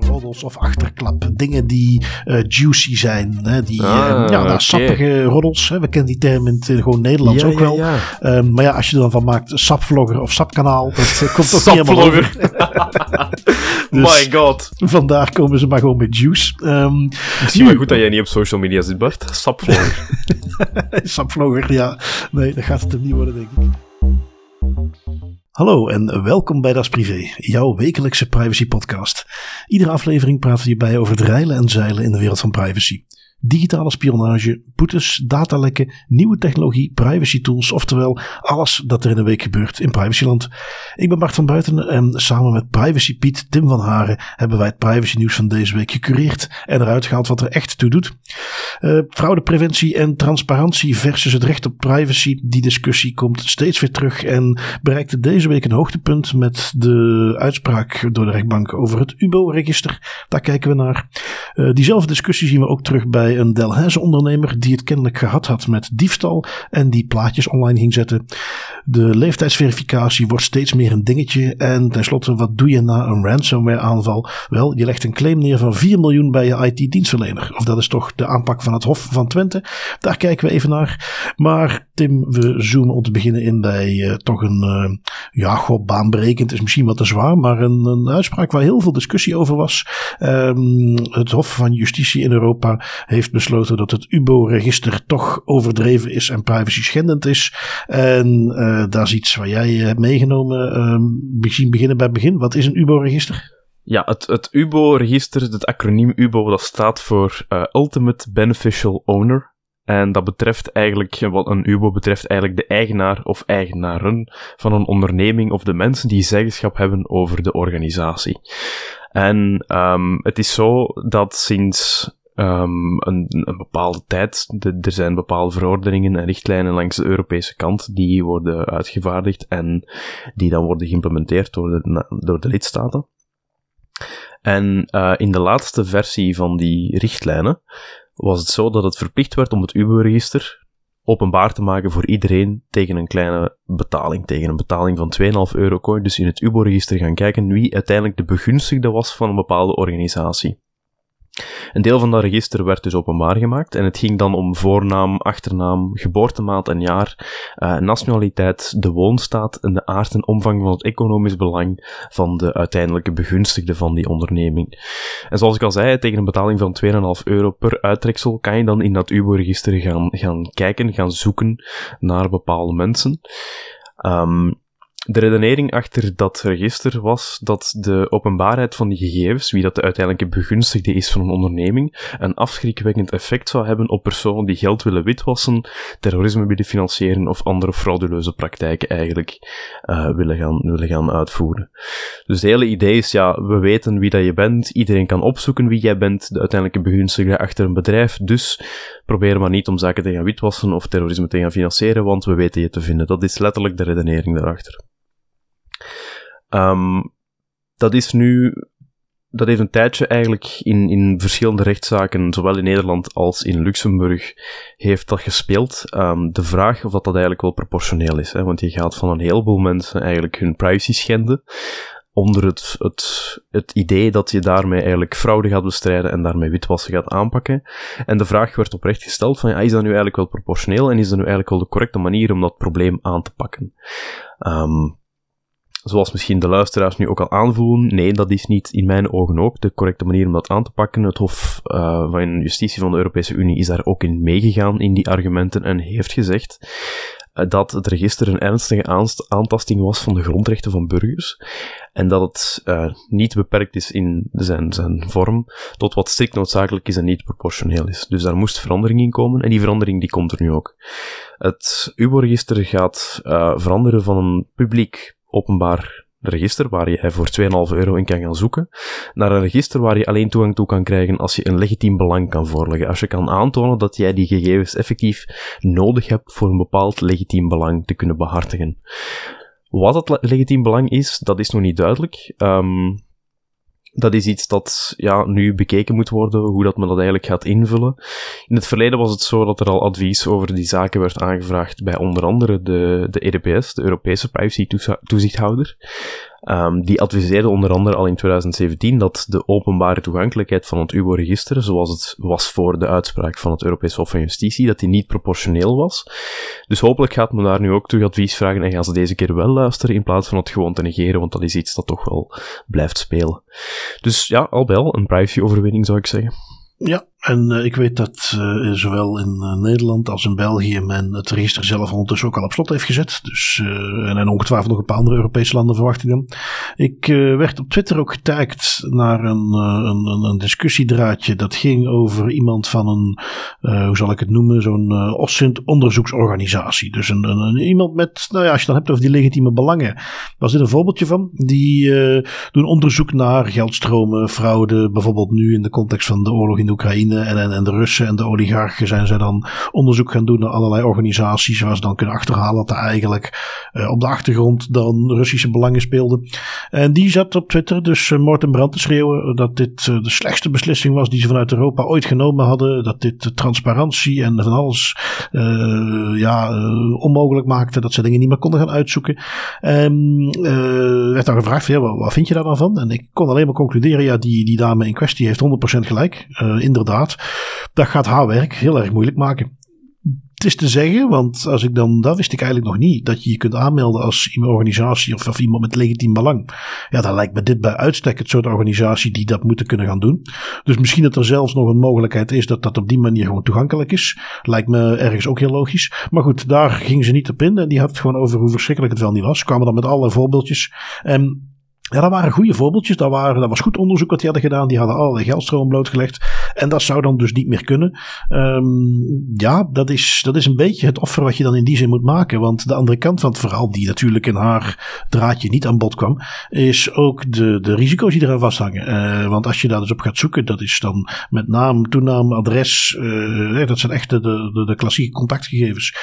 roddels of achterklap. Dingen die uh, juicy zijn. Hè, die Ah, uh, ja, nou, sappige roddels. Hè. We kennen die term in het uh, gewoon Nederlands Ja, ook ja, wel. ja. Um, maar ja, als je er dan van maakt sapvlogger of sapkanaal, dat uh, komt ook niet helemaal over. Dus- My god. Vandaar komen ze maar gewoon met juice. Um, Misschien maar goed dat jij niet op social media zit, Bart. Sapvlogger. sapvlogger, ja. Nee, dat gaat het hem niet worden, denk ik. Hallo en welkom bij Das Privé, jouw wekelijkse privacy podcast. Iedere aflevering praten we hierbij over het reilen en zeilen in de wereld van privacy. Digitale spionage, boetes, datalekken, nieuwe technologie, privacy tools, oftewel alles dat er in een week gebeurt in privacyland. Ik ben Bart van Buiten en samen met Privacy Piet Tim van Haren hebben wij het privacy nieuws van deze week gecureerd en eruit gehaald wat er echt toe doet. Uh, fraudepreventie en transparantie versus het recht op privacy. Die discussie komt steeds weer terug en bereikte deze week een hoogtepunt met de uitspraak door de rechtbank over het UBO-register. Daar kijken we naar. Uh, diezelfde discussie zien we ook terug bij een Delhaize ondernemer die het kennelijk gehad had met diefstal en die plaatjes online ging zetten. De leeftijdsverificatie wordt steeds meer een dingetje en tenslotte wat doe je na een ransomware aanval? Wel, je legt een claim neer van 4 miljoen bij je IT-dienstverlener. Of dat is toch de aanpak van het Hof van Twente. Daar kijken we even naar. Maar Tim, we zoomen om te beginnen in bij uh, toch een, uh, ja, goh, baanbrekend is misschien wat te zwaar, maar een, een uitspraak waar heel veel discussie over was. Um, het Hof van Justitie in Europa heeft besloten dat het UBO-register toch overdreven is en privacy schendend is. En uh, daar is iets waar jij hebt meegenomen. Um, misschien beginnen bij het begin. Wat is een UBO-register? Ja, het, het UBO-register, het acroniem UBO, dat staat voor uh, Ultimate Beneficial Owner. En dat betreft eigenlijk, wat een UBO betreft, eigenlijk de eigenaar of eigenaren van een onderneming of de mensen die zeggenschap hebben over de organisatie. En um, het is zo dat sinds um, een, een bepaalde tijd, er zijn bepaalde verordeningen en richtlijnen langs de Europese kant die worden uitgevaardigd en die dan worden geïmplementeerd door de, door de lidstaten. En uh, in de laatste versie van die richtlijnen was het zo dat het verplicht werd om het UBO-register openbaar te maken voor iedereen tegen een kleine betaling, tegen een betaling van 2,5 euro. Je dus in het UBO-register gaan kijken wie uiteindelijk de begunstigde was van een bepaalde organisatie. Een deel van dat register werd dus openbaar gemaakt en het ging dan om voornaam, achternaam, geboortemaat en jaar, uh, nationaliteit, de woonstaat en de aard en omvang van het economisch belang van de uiteindelijke begunstigde van die onderneming. En zoals ik al zei, tegen een betaling van 2,5 euro per uittreksel kan je dan in dat UBO-register gaan, gaan kijken, gaan zoeken naar bepaalde mensen. Um, de redenering achter dat register was dat de openbaarheid van die gegevens, wie dat de uiteindelijke begunstigde is van een onderneming, een afschrikwekkend effect zou hebben op personen die geld willen witwassen, terrorisme willen financieren of andere frauduleuze praktijken eigenlijk uh, willen, gaan, willen gaan uitvoeren. Dus het hele idee is, ja, we weten wie dat je bent, iedereen kan opzoeken wie jij bent, de uiteindelijke begunstigde achter een bedrijf, dus probeer maar niet om zaken te gaan witwassen of terrorisme te gaan financieren, want we weten je te vinden. Dat is letterlijk de redenering daarachter. Um, dat is nu, dat heeft een tijdje eigenlijk in, in verschillende rechtszaken, zowel in Nederland als in Luxemburg, heeft dat gespeeld. Um, de vraag of dat, dat eigenlijk wel proportioneel is, hè? want je gaat van een heleboel mensen eigenlijk hun privacy schenden, onder het, het, het idee dat je daarmee eigenlijk fraude gaat bestrijden en daarmee witwassen gaat aanpakken. En de vraag werd oprecht gesteld van, is dat nu eigenlijk wel proportioneel en is dat nu eigenlijk wel de correcte manier om dat probleem aan te pakken? Um, Zoals misschien de luisteraars nu ook al aanvoelen, nee, dat is niet in mijn ogen ook de correcte manier om dat aan te pakken. Het Hof uh, van Justitie van de Europese Unie is daar ook in meegegaan in die argumenten en heeft gezegd uh, dat het register een ernstige aantasting was van de grondrechten van burgers en dat het uh, niet beperkt is in zijn, zijn vorm tot wat strikt noodzakelijk is en niet proportioneel is. Dus daar moest verandering in komen en die verandering die komt er nu ook. Het UBO-register gaat veranderen van een publiek openbaar register waar je voor 2,5 euro in kan gaan zoeken, naar een register waar je alleen toegang toe kan krijgen als je een legitiem belang kan voorleggen. Als je kan aantonen dat jij die gegevens effectief nodig hebt voor een bepaald legitiem belang te kunnen behartigen. Wat dat legitiem belang is, dat is nog niet duidelijk. Um, dat is iets dat ja, nu bekeken moet worden, hoe dat men dat eigenlijk gaat invullen. In het verleden was het zo dat er al advies over die zaken werd aangevraagd bij onder andere de, de EDPS, de Europese Privacy Toezichthouder. Um, die adviseerde onder andere al in 2017 dat de openbare toegankelijkheid van het UBO-register, zoals het was voor de uitspraak van het Europees Hof van Justitie, dat die niet proportioneel was. Dus hopelijk gaat men daar nu ook terug advies vragen en gaan ze deze keer wel luisteren in plaats van het gewoon te negeren, want dat is iets dat toch wel blijft spelen. Dus ja, al bij een privacy-overwinning zou ik zeggen. Ja, en uh, ik weet dat uh, zowel in uh, Nederland als in België men het register zelf ondertussen ook al op slot heeft gezet. Dus, en, en ongetwijfeld nog een paar andere Europese landen verwacht ik dan. Ik werd op Twitter ook getagd naar een, een, een, discussiedraadje dat ging over iemand van een, hoe zal ik het noemen, zo'n OSSINT onderzoeksorganisatie. Dus een, een, iemand met, nou ja, als je dan hebt over die legitieme belangen, was dit een voorbeeldje van. Die doen onderzoek naar geldstromen, fraude, bijvoorbeeld nu in de context van de oorlog in de Oekraïne en, en, de Russen en de oligarchen zijn zij dan onderzoek gaan doen naar allerlei organisaties waar ze dan kunnen achterhalen dat er eigenlijk uh, op de achtergrond dan Russische belangen speelden. En die zat op Twitter dus uh, Morten Brand te schreeuwen dat dit uh, de slechtste beslissing was die ze vanuit Europa ooit genomen hadden. Dat dit transparantie en van alles ja, onmogelijk maakte. Dat ze dingen niet meer konden gaan uitzoeken. En werd dan gevraagd, ja, wat, wat, vind je daar dan van? En ik kon alleen maar concluderen, ja, die, die dame in kwestie heeft 100% gelijk. inderdaad dat gaat haar werk heel erg moeilijk maken. Het is te zeggen, want als ik dan, dat wist ik eigenlijk nog niet, dat je je kunt aanmelden als organisatie of, iemand met legitiem belang. Ja, dan lijkt me dit bij uitstek het soort organisatie die dat moeten kunnen gaan doen. Dus misschien dat er zelfs nog een mogelijkheid is dat dat op die manier gewoon toegankelijk is. Lijkt me ergens ook heel logisch. Maar goed, daar ging ze niet op in en die had het gewoon over hoe verschrikkelijk het wel niet was. Kwamen dan met allerlei voorbeeldjes. En ja, dat waren goede voorbeeldjes. Dat, waren, dat was goed onderzoek wat die hadden gedaan. Die hadden allerlei geldstroom blootgelegd. En dat zou dan dus niet meer kunnen. Um, ja, dat is, dat is een beetje het offer wat je dan in die zin moet maken. Want de andere kant van het verhaal, die natuurlijk in haar draadje niet aan bod kwam, is ook de, de risico's die eraan vasthangen. Uh, want als je daar dus op gaat zoeken, dat is dan met naam, toenaam, adres. Uh, dat zijn echt de, de, de klassieke contactgegevens.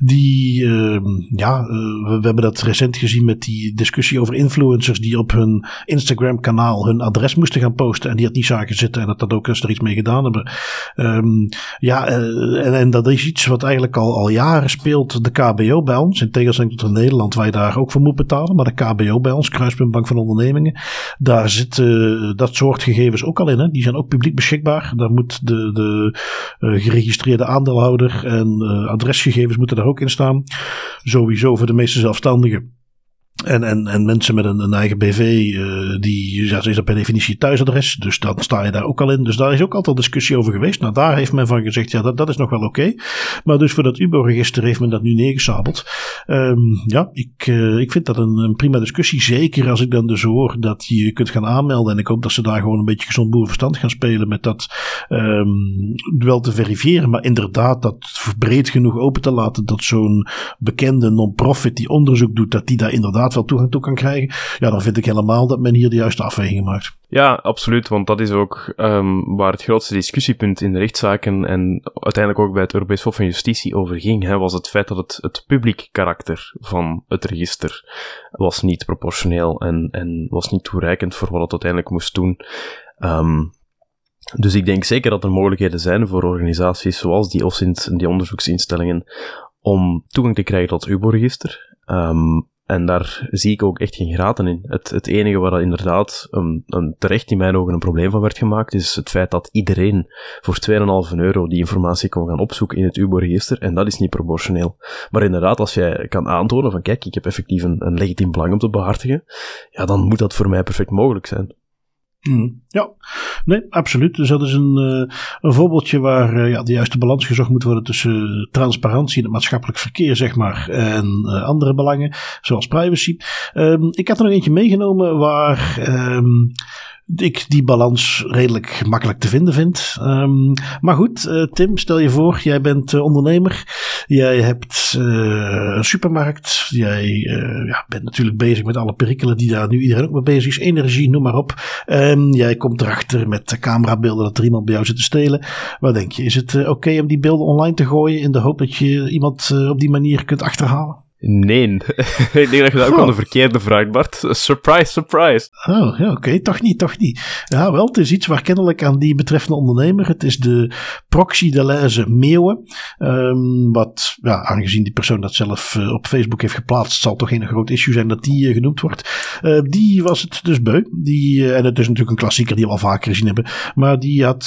Die, uh, ja, we, we, hebben dat recent gezien met die discussie over influencers die op hun Instagram kanaal hun adres moesten gaan posten en die had niet zagen zitten en dat dat ook eens er iets mee gedaan hebben. Um, ja, uh, en, dat is iets wat eigenlijk al, al jaren speelt. De KBO bij ons, in tegenstelling tot in Nederland, waar je daar ook voor moet betalen. Maar de KBO bij ons, Kruispuntbank van Ondernemingen, daar zitten dat soort gegevens ook al in. Hè. Die zijn ook publiek beschikbaar. Daar moet de, de uh, geregistreerde aandeelhouder en adresgegevens moeten daar ook in staan. Sowieso voor de meeste zelfstandigen en, en, en mensen met een, eigen BV, uh, die ja, is dat per definitie thuisadres. Dus dan sta je daar ook al in. Dus daar is ook altijd discussie over geweest. Nou, daar heeft men van gezegd, ja, dat, dat is nog wel oké. Maar dus voor dat UBO-register heeft men dat nu neergesabeld. Um, ja, ik, uh, ik vind dat een, prima discussie. Zeker als ik dan dus hoor dat je kunt gaan aanmelden. En ik hoop dat ze daar gewoon een beetje gezond boerenverstand gaan spelen met dat um, wel te verifiëren. Maar inderdaad, dat breed genoeg open te laten dat zo'n bekende non-profit die onderzoek doet, dat die daar inderdaad wel toegang toe kan krijgen, ja, dan vind ik helemaal dat men hier de juiste afweging maakt. Ja, absoluut, want dat is ook um, waar het grootste discussiepunt in de rechtszaken en uiteindelijk ook bij het Europees Hof van Justitie over ging, hè, was het feit dat het, het publiek karakter van het register was niet proportioneel en, en was niet toereikend voor wat het uiteindelijk moest doen. Um, dus ik denk zeker dat er mogelijkheden zijn voor organisaties zoals die OSINT en die onderzoeksinstellingen om toegang te krijgen tot het UBO-register. Um, en daar zie ik ook echt geen graten in. Het, het enige waar inderdaad um, terecht in mijn ogen een probleem van werd gemaakt, is het feit dat iedereen voor 2,5 euro die informatie kon gaan opzoeken in het UBO-register, en dat is niet proportioneel. Maar inderdaad, als jij kan aantonen van kijk, ik heb effectief een, een legitiem belang om te behartigen, ja, dan moet dat voor mij perfect mogelijk zijn. Mm, ja, nee, absoluut. Dus dat is een, uh, een voorbeeldje waar uh, ja, de juiste balans gezocht moet worden tussen transparantie in het maatschappelijk verkeer, zeg maar, en andere belangen, zoals privacy. Um, ik had er nog eentje meegenomen waar. Um, ik die balans redelijk makkelijk te vinden vind. Um, maar goed, uh, Tim, stel je voor, jij bent uh, ondernemer. Jij hebt uh, een supermarkt. Jij ja, bent natuurlijk bezig met alle perikelen die daar nu iedereen ook mee bezig is. Energie, noem maar op. Um, jij komt erachter met camerabeelden dat er iemand bij jou zit te stelen. Wat denk je? Is het oké om die beelden online te gooien in de hoop dat je iemand op die manier kunt achterhalen? Nee, ik denk dat je dat ook aan de verkeerde vraagt, Bart. Surprise, surprise. Oh, ja, oké, toch niet, toch niet. Ja, wel, het is iets waar kennelijk aan die betreffende ondernemer. Het is de proxy de Leize Meeuwen. Um, wat, ja, aangezien die persoon dat zelf uh, op Facebook heeft geplaatst, zal toch geen groot issue zijn dat die uh, genoemd wordt. Uh, die was het dus beu. Die, en het is natuurlijk een klassieker die we al vaker gezien hebben. Maar die had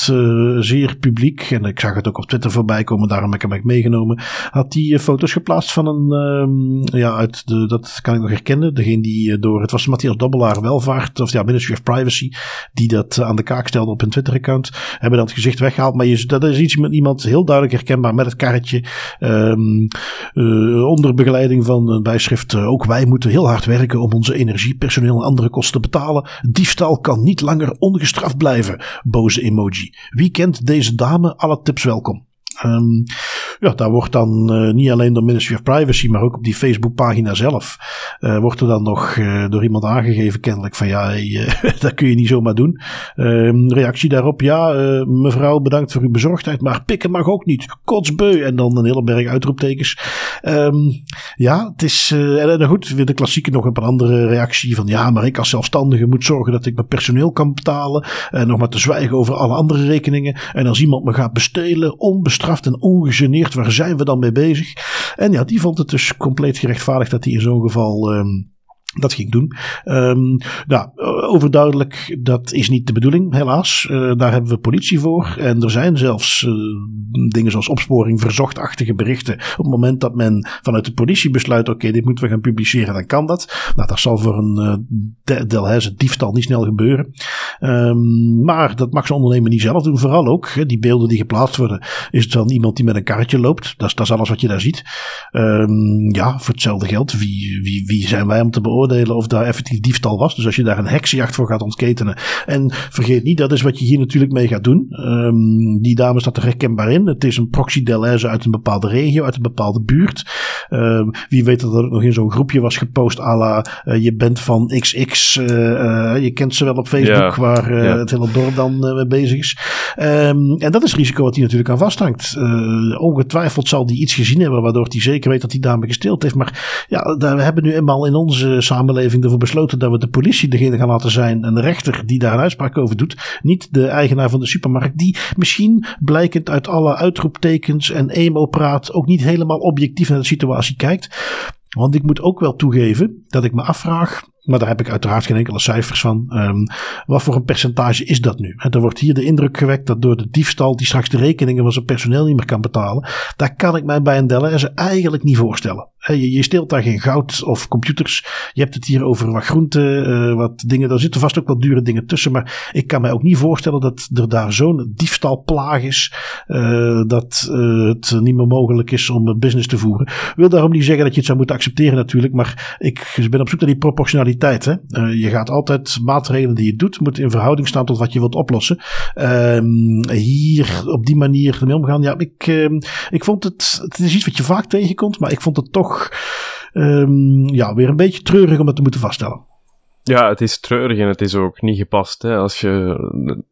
zeer publiek, en ik zag het ook op Twitter voorbij komen, daarom heb ik hem meegenomen. Had die foto's geplaatst van een, um, ja, uit de, dat kan ik nog herkennen. Degene die door, het was Matthias Dobbelaar Welvaart, of ja, Ministry of Privacy, die dat aan de kaak stelde op hun Twitter-account. Hebben dat gezicht weggehaald. Maar je, dat is iets met iemand heel duidelijk herkenbaar met het karretje. Um, uh, onder begeleiding van een bijschrift. Ook wij moeten heel hard werken om onze energie, personeel en andere kosten te betalen. Diefstal kan niet langer ongestraft blijven. Boze emoji. Wie kent deze dame? Alle tips welkom. Um, ja, daar wordt dan uh, niet alleen door Ministry of Privacy, maar ook op die Facebookpagina zelf, uh, wordt er dan nog uh, door iemand aangegeven kennelijk van ja, dat kun je niet zomaar doen. Um, reactie daarop, ja, mevrouw bedankt voor uw bezorgdheid, maar pikken mag ook niet. Kotsbeu. En dan een hele berg uitroeptekens. Um, ja, het is, en goed, weer de klassieke nog een andere reactie van ja, maar ik als zelfstandige moet zorgen dat ik mijn personeel kan betalen. En nog maar te zwijgen over alle andere rekeningen. En als iemand me gaat bestelen, onbestraft en ongegeneerd. Waar zijn we dan mee bezig? En ja, die vond het dus compleet gerechtvaardigd dat hij in zo'n geval. Um, dat ging doen. Um, nou, overduidelijk, dat is niet de bedoeling, helaas. Uh, daar hebben we politie voor. En er zijn zelfs uh, dingen zoals opsporing, verzochtachtige berichten. Op het moment dat men vanuit de politie besluit: oké, dit moeten we gaan publiceren, dan kan dat. Nou, dat zal voor een uh, Delhaize diefstal niet snel gebeuren. Um, maar dat mag zo'n ondernemer niet zelf doen. Vooral ook, die beelden die geplaatst worden, is het dan iemand die met een karretje loopt. Dat is, dat is alles wat je daar ziet. Um, ja, voor hetzelfde geld. Wie, wie, wie zijn wij om te beoordelen? Beoordelen of daar effectief diefstal was. Dus als je daar een heksenjacht voor gaat ontketenen. En vergeet niet, dat is wat je hier natuurlijk mee gaat doen. Um, die dame staat er herkenbaar in. Het is een proxy Deleuze uit een bepaalde regio, uit een bepaalde buurt. Um, wie weet dat er nog in zo'n groepje was gepost à la uh, je bent van XX. Uh, uh, je kent ze wel op Facebook, ja. waar ja. het hele dorp dan mee bezig is. Um, en dat is het risico wat hij natuurlijk aan vasthangt. ongetwijfeld zal die iets gezien hebben waardoor hij zeker weet dat die dame gesteeld heeft. Maar ja, we hebben nu eenmaal in onze samenleving ervoor besloten dat we de politie degene gaan laten zijn en de rechter die daar een uitspraak over doet. Niet de eigenaar van de supermarkt, die misschien blijkend uit alle uitroeptekens en emo-praat ook niet helemaal objectief naar de situatie kijkt. Want ik moet ook wel toegeven dat ik me afvraag maar daar heb ik uiteraard geen enkele cijfers van. Um, wat voor een percentage is dat nu? er wordt hier de indruk gewekt dat door de diefstal die straks de rekeningen van zijn personeel niet meer kan betalen. Daar kan ik mij bij een Deleuze eigenlijk niet voorstellen. Je, steelt daar geen goud of computers. Je hebt het hier over wat groenten, uh, wat dingen. Daar zitten vast ook wat dure dingen tussen. Maar ik kan mij ook niet voorstellen dat er daar zo'n diefstalplaag is. Uh, dat uh, het niet meer mogelijk is om business te voeren. Ik wil daarom niet zeggen dat je het zou moeten accepteren natuurlijk. Maar ik ben op zoek naar die proportionaliteit. Hè. je gaat altijd maatregelen die je doet, moeten in verhouding staan tot wat je wilt oplossen. Ehm, hier op die manier ermee omgaan. Ja, ik, ehm, ik vond het. Het is iets wat je vaak tegenkomt. Maar ik vond het toch um, ja, weer een beetje treurig om het te moeten vaststellen. Ja, het is treurig en het is ook niet gepast. Hè. Als je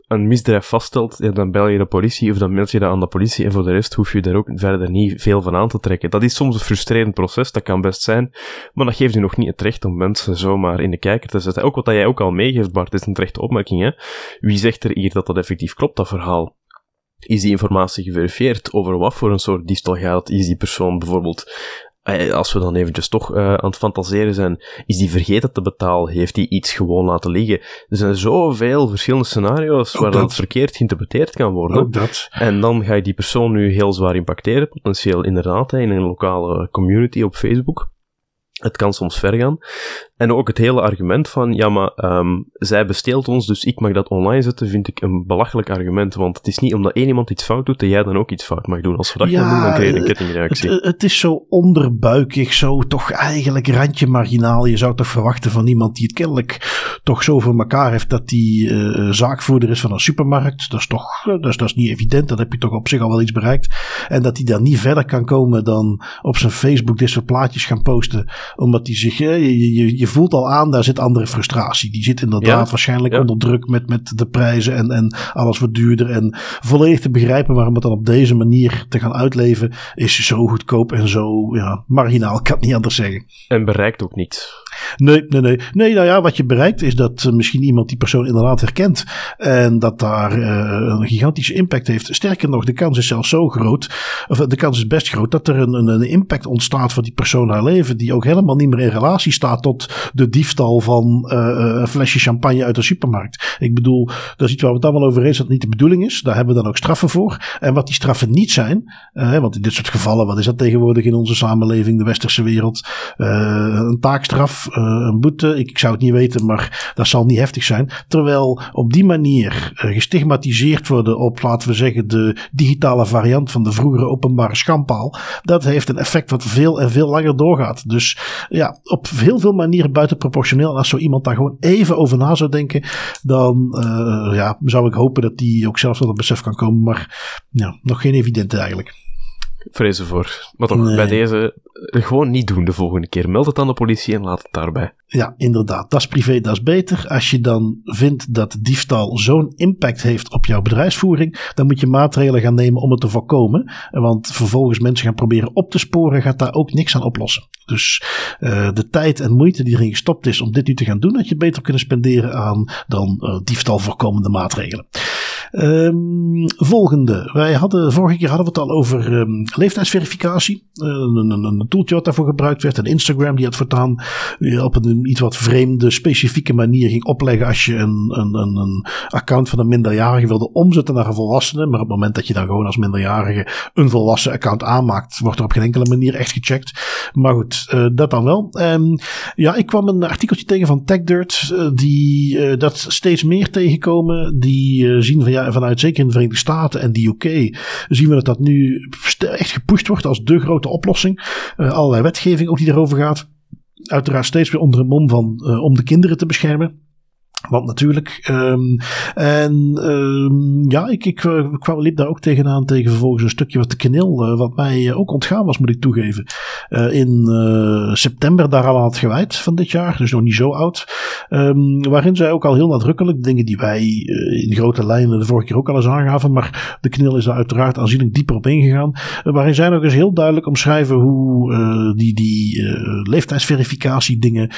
een misdrijf vaststelt, dan bel je de politie of dan meld je dat aan de politie en voor de rest hoef je daar ook verder niet veel van aan te trekken. Dat is soms een frustrerend proces, dat kan best zijn, maar dat geeft je nog niet het recht om mensen zomaar in de kijker te zetten. Ook wat jij ook al meegeeft, Bart, is een terechte opmerking. Hè. Wie zegt er hier dat dat effectief klopt, dat verhaal? Is die informatie geverifieerd? Over wat voor een soort diefstal gaat? Is die persoon bijvoorbeeld als we dan eventjes toch uh, aan het fantaseren zijn, is die vergeten te betalen? Heeft hij iets gewoon laten liggen? Er zijn zoveel verschillende scenario's waar dat. dat verkeerd geïnterpreteerd kan worden. Ook dat. En dan ga je die persoon nu heel zwaar impacteren, potentieel inderdaad, in een lokale community op Facebook. Het kan soms ver gaan. En ook het hele argument van, ja, maar um, zij besteelt ons, dus ik mag dat online zetten, vind ik een belachelijk argument. Want het is niet omdat één iemand iets fout doet, dat jij dan ook iets fout mag doen. Als we dat ja, gaan doen, dan krijg je een kettingreactie. Het, het, is zo onderbuikig, zo toch eigenlijk randje marginaal. Je zou toch verwachten van iemand die het kennelijk toch zo voor elkaar heeft dat hij zaakvoerder is van een supermarkt. Dat is toch dat is, dat is niet evident. Dan heb je toch op zich al wel iets bereikt. En dat hij dan niet verder kan komen dan op zijn Facebook dit soort plaatjes gaan posten. Omdat hij zich, je, je, je voelt al aan, daar zit andere frustratie. Die zit inderdaad waarschijnlijk onder druk met, met de prijzen en, en alles wat duurder. En volledig te begrijpen waarom het dan op deze manier te gaan uitleven is zo goedkoop en zo ja, marginaal, kan het niet anders zeggen. En bereikt ook niets. Nee, nee, nee. Nee, nou ja, wat je bereikt is dat uh, misschien iemand die persoon inderdaad herkent. En dat daar uh, een gigantische impact heeft. Sterker nog, de kans is zelfs zo groot. Of de kans is best groot dat er een, een, een impact ontstaat voor die persoon haar leven. Die ook helemaal niet meer in relatie staat tot de diefstal van een flesje champagne uit de supermarkt. Ik bedoel, dat is iets waar we het allemaal over eens dat niet de bedoeling is. Daar hebben we dan ook straffen voor. En wat die straffen niet zijn. want in dit soort gevallen, wat is dat tegenwoordig in onze samenleving, de westerse wereld? een taakstraf uh, een boete. Ik, zou het niet weten, maar dat zal niet heftig zijn. Terwijl op die manier uh, gestigmatiseerd worden op, laten we zeggen, de digitale variant van de vroegere openbare schandpaal. Dat heeft een effect wat veel en veel langer doorgaat. Dus ja, op heel veel manieren buitenproportioneel. En als zo iemand daar gewoon even over na zou denken, dan uh, ja, zou ik hopen dat die ook zelf tot het besef kan komen. Maar nog geen evidente eigenlijk vrezen voor. Maar toch, bij deze gewoon niet doen de volgende keer. Meld het aan de politie en laat het daarbij. Ja, inderdaad. Dat is privé, dat is beter. Als je dan vindt dat diefstal zo'n impact heeft op jouw bedrijfsvoering, dan moet je maatregelen gaan nemen om het te voorkomen. Want vervolgens mensen gaan proberen op te sporen, gaat daar ook niks aan oplossen. Dus uh, de tijd en moeite die erin gestopt is om dit nu te gaan doen, had je beter kunnen spenderen aan dan uh, diefstal voorkomende maatregelen. Um, volgende. Wij hadden, vorige keer hadden we het al over um, leeftijdsverificatie. Uh, een, een, een, tooltje wat daarvoor gebruikt werd. En Instagram die het voortaan op een iets wat vreemde, specifieke manier ging opleggen als je een, een, een, account van een minderjarige wilde omzetten naar een volwassene. Maar op het moment dat je dan gewoon als minderjarige een volwassen account aanmaakt, wordt er op geen enkele manier echt gecheckt. Maar goed, uh, dat dan wel. Um, ja, ik kwam een artikeltje tegen van TechDirt, die dat steeds meer tegenkomen. Die zien van vanuit zeker in de Verenigde Staten en de UK zien we dat dat nu echt gepusht wordt als de grote oplossing. allerlei wetgeving ook die erover gaat uiteraard steeds weer onder een mom van uh, om de kinderen te beschermen. Want natuurlijk. Um, en um, ja, ik, ik, kwam, liep daar ook tegenaan tegen vervolgens een stukje wat knil, uh, wat mij uh, ook ontgaan was, moet ik toegeven. In september daar al aan het gewijd van dit jaar, dus nog niet zo oud. Um, waarin zij ook al heel nadrukkelijk, dingen die wij in grote lijnen de vorige keer ook al eens aangaven, maar de knil is daar uiteraard aanzienlijk dieper op ingegaan. waarin zij nog eens heel duidelijk omschrijven hoe die, die leeftijdsverificatie dingen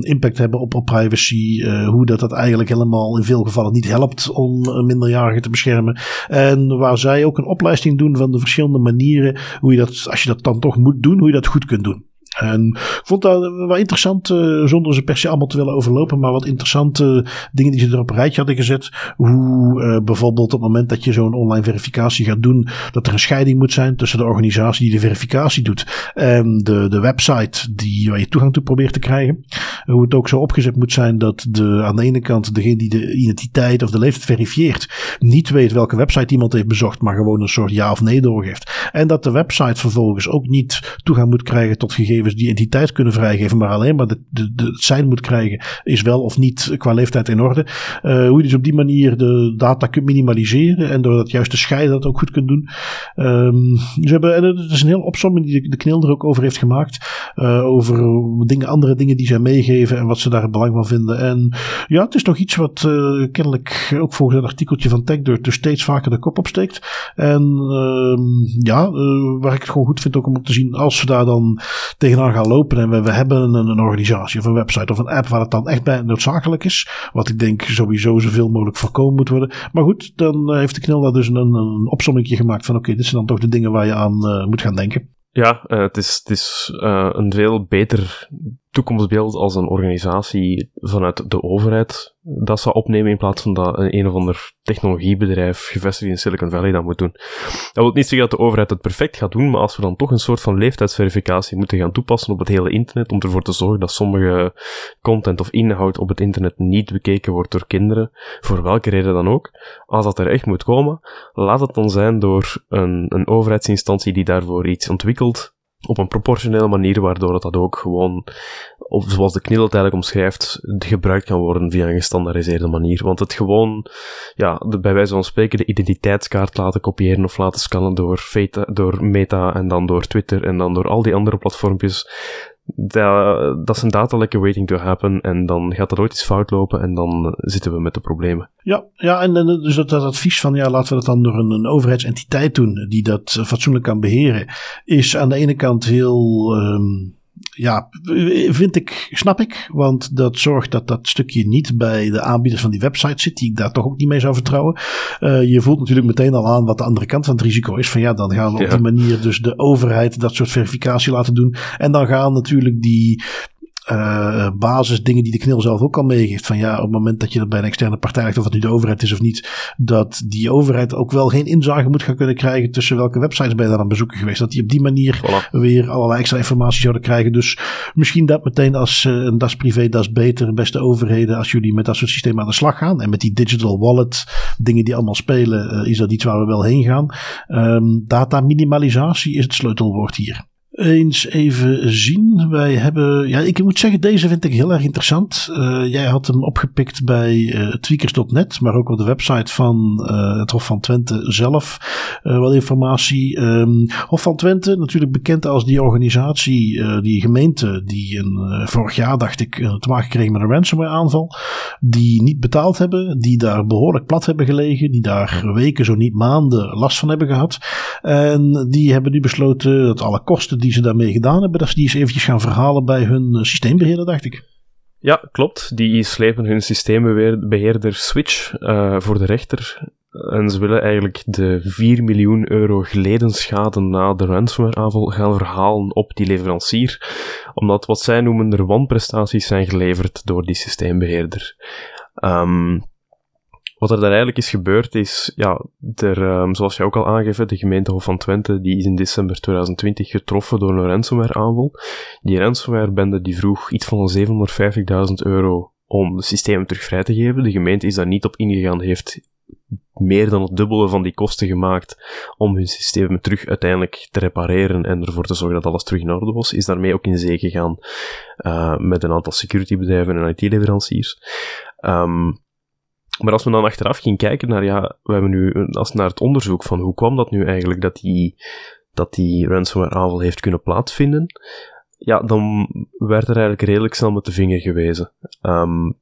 impact hebben op, op privacy hoe dat, dat eigenlijk helemaal in veel gevallen niet helpt om minderjarigen te beschermen. En waar zij ook een opleiding doen van de verschillende manieren hoe je dat, als je dat dan toch moet doen, hoe je dat goed kunt doen. En ik vond dat wel interessant, uh, zonder ze per se allemaal te willen overlopen, maar wat interessante dingen die ze er op een rijtje hadden gezet. Hoe uh, bijvoorbeeld op het moment dat je zo'n online verificatie gaat doen, dat er een scheiding moet zijn tussen de organisatie die de verificatie doet en de, de website die, waar je toegang toe probeert te krijgen. Hoe het ook zo opgezet moet zijn dat de, aan de ene kant degene die de identiteit of de leeftijd verifieert, niet weet welke website iemand heeft bezocht, maar gewoon een soort ja of nee doorgeeft. En dat de website vervolgens ook niet toegang moet krijgen tot gegevens die identiteit kunnen vrijgeven, maar alleen maar de, de, het zijn moet krijgen, is wel of niet qua leeftijd in orde. Uh, hoe je dus op die manier de data kunt minimaliseren en door dat juist te scheiden dat ook goed kunt doen. Um, ze hebben, en het is een heel opzomming die de, de er ook over heeft gemaakt. Uh, over dingen, andere dingen die zij meegeven en wat ze daar belang van vinden. En ja, het is nog iets wat uh, kennelijk ook volgens het artikeltje van TechDirt dus steeds vaker de kop opsteekt. En um, ja, waar ik het gewoon goed vind ook om te zien als we daar dan tegen tegenaan gaan lopen en we, we hebben een, een, organisatie of een website of een app waar het dan echt bij noodzakelijk is. Wat ik denk sowieso zoveel mogelijk voorkomen moet worden. Maar goed, dan eh, heeft de knil daar dus een, een opsomming gemaakt van oké, dit zijn dan toch de dingen waar je aan uh, moet gaan denken. Ja, uh, het is, het is een veel beter toekomstbeeld als een organisatie vanuit de overheid dat zou opnemen in plaats van dat een, een of ander technologiebedrijf gevestigd in Silicon Valley dat moet doen. Dat wil niet zeggen dat de overheid het perfect gaat doen, maar als we dan toch een soort van leeftijdsverificatie moeten gaan toepassen op het hele internet om ervoor te zorgen dat sommige content of inhoud op het internet niet bekeken wordt door kinderen, voor welke reden dan ook, als dat er echt moet komen, laat het dan zijn door een, een overheidsinstantie die daarvoor iets ontwikkelt op een proportionele manier, waardoor dat, dat ook gewoon, of zoals de knil het eigenlijk omschrijft, gebruikt kan worden via een gestandaardiseerde manier. Want het gewoon, ja, de, bij wijze van spreken, de identiteitskaart laten kopiëren of laten scannen door, Feta, door Meta en dan door Twitter en dan door al die andere platformpjes, dat, dat is een datalekke waiting to happen en dan gaat dat ooit iets fout lopen en dan zitten we met de problemen. Ja, ja en, en dus dat, advies van ja, laten we dat dan door een, een overheidsentiteit doen die dat fatsoenlijk kan beheren, is aan de ene kant heel... Um, ja, vind ik, snap ik. Want dat zorgt dat dat stukje niet bij de aanbieders van die website zit, die ik daar toch ook niet mee zou vertrouwen. Uh, je voelt natuurlijk meteen al aan wat de andere kant van het risico is. Van ja, dan gaan we op die manier dus de overheid dat soort verificatie laten doen. En dan gaan natuurlijk die uh, basisdingen die de knil zelf ook al meegeeft. Van ja, op het moment dat je dat bij een externe partij legt, of het nu de overheid is of niet, dat die overheid ook wel geen inzage moet gaan kunnen krijgen tussen welke websites ben je dan aan bezoeken geweest. Dat die op die manier weer allerlei extra informatie zouden krijgen. Dus misschien dat meteen als uh, een das privé, das beter, beste overheden, als jullie met dat soort systemen aan de slag gaan. En met die digital wallet, dingen die allemaal spelen, uh, is dat iets waar we wel heen gaan. Um, data minimalisatie is het sleutelwoord hier. Eens even zien. Wij hebben. Ja, ik moet zeggen, deze vind ik heel erg interessant. Uh, jij had hem opgepikt bij uh, tweakers.net, maar ook op de website van uh, het Hof van Twente zelf. wat informatie. Um, Hof van Twente, natuurlijk bekend als die organisatie, die gemeente, die een, vorig jaar, dacht ik, te maken kreeg met een ransomware aanval. Die niet betaald hebben, die daar behoorlijk plat hebben gelegen, die daar weken, zo niet maanden last van hebben gehad. En die hebben nu besloten dat alle kosten die ze daarmee gedaan hebben, dat ze die eens eventjes gaan verhalen bij hun eh, systeembeheerder, dacht ik. Ja, klopt. Die slepen hun systeembeheerder Switch uh, voor de rechter. En ze willen eigenlijk de 4 miljoen euro geleden schade na de ransomware-aanval gaan verhalen op die leverancier. Omdat wat zij noemen er wanprestaties zijn geleverd door die systeembeheerder. Um, wat er daar eigenlijk is gebeurd is, ja, er, um, zoals je ook al aangeeft, de gemeente Hof van Twente, die is in december 2020 getroffen door een ransomware aanval. Die ransomware-bende die vroeg iets van 750.000 euro om de systemen terug vrij te geven. De gemeente is daar niet op ingegaan, heeft meer dan het dubbele van die kosten gemaakt om hun systemen terug uiteindelijk te repareren en ervoor te zorgen dat alles terug in orde was. Is daarmee ook in zee gegaan uh, met een aantal securitybedrijven en IT-leveranciers. Um, maar als we dan achteraf ging kijken naar, ja, we hebben nu, als naar het onderzoek van hoe kwam dat nu eigenlijk dat die, dat die ransomware aanval heeft kunnen plaatsvinden, ja, dan werd er eigenlijk redelijk snel met de vinger gewezen. Um,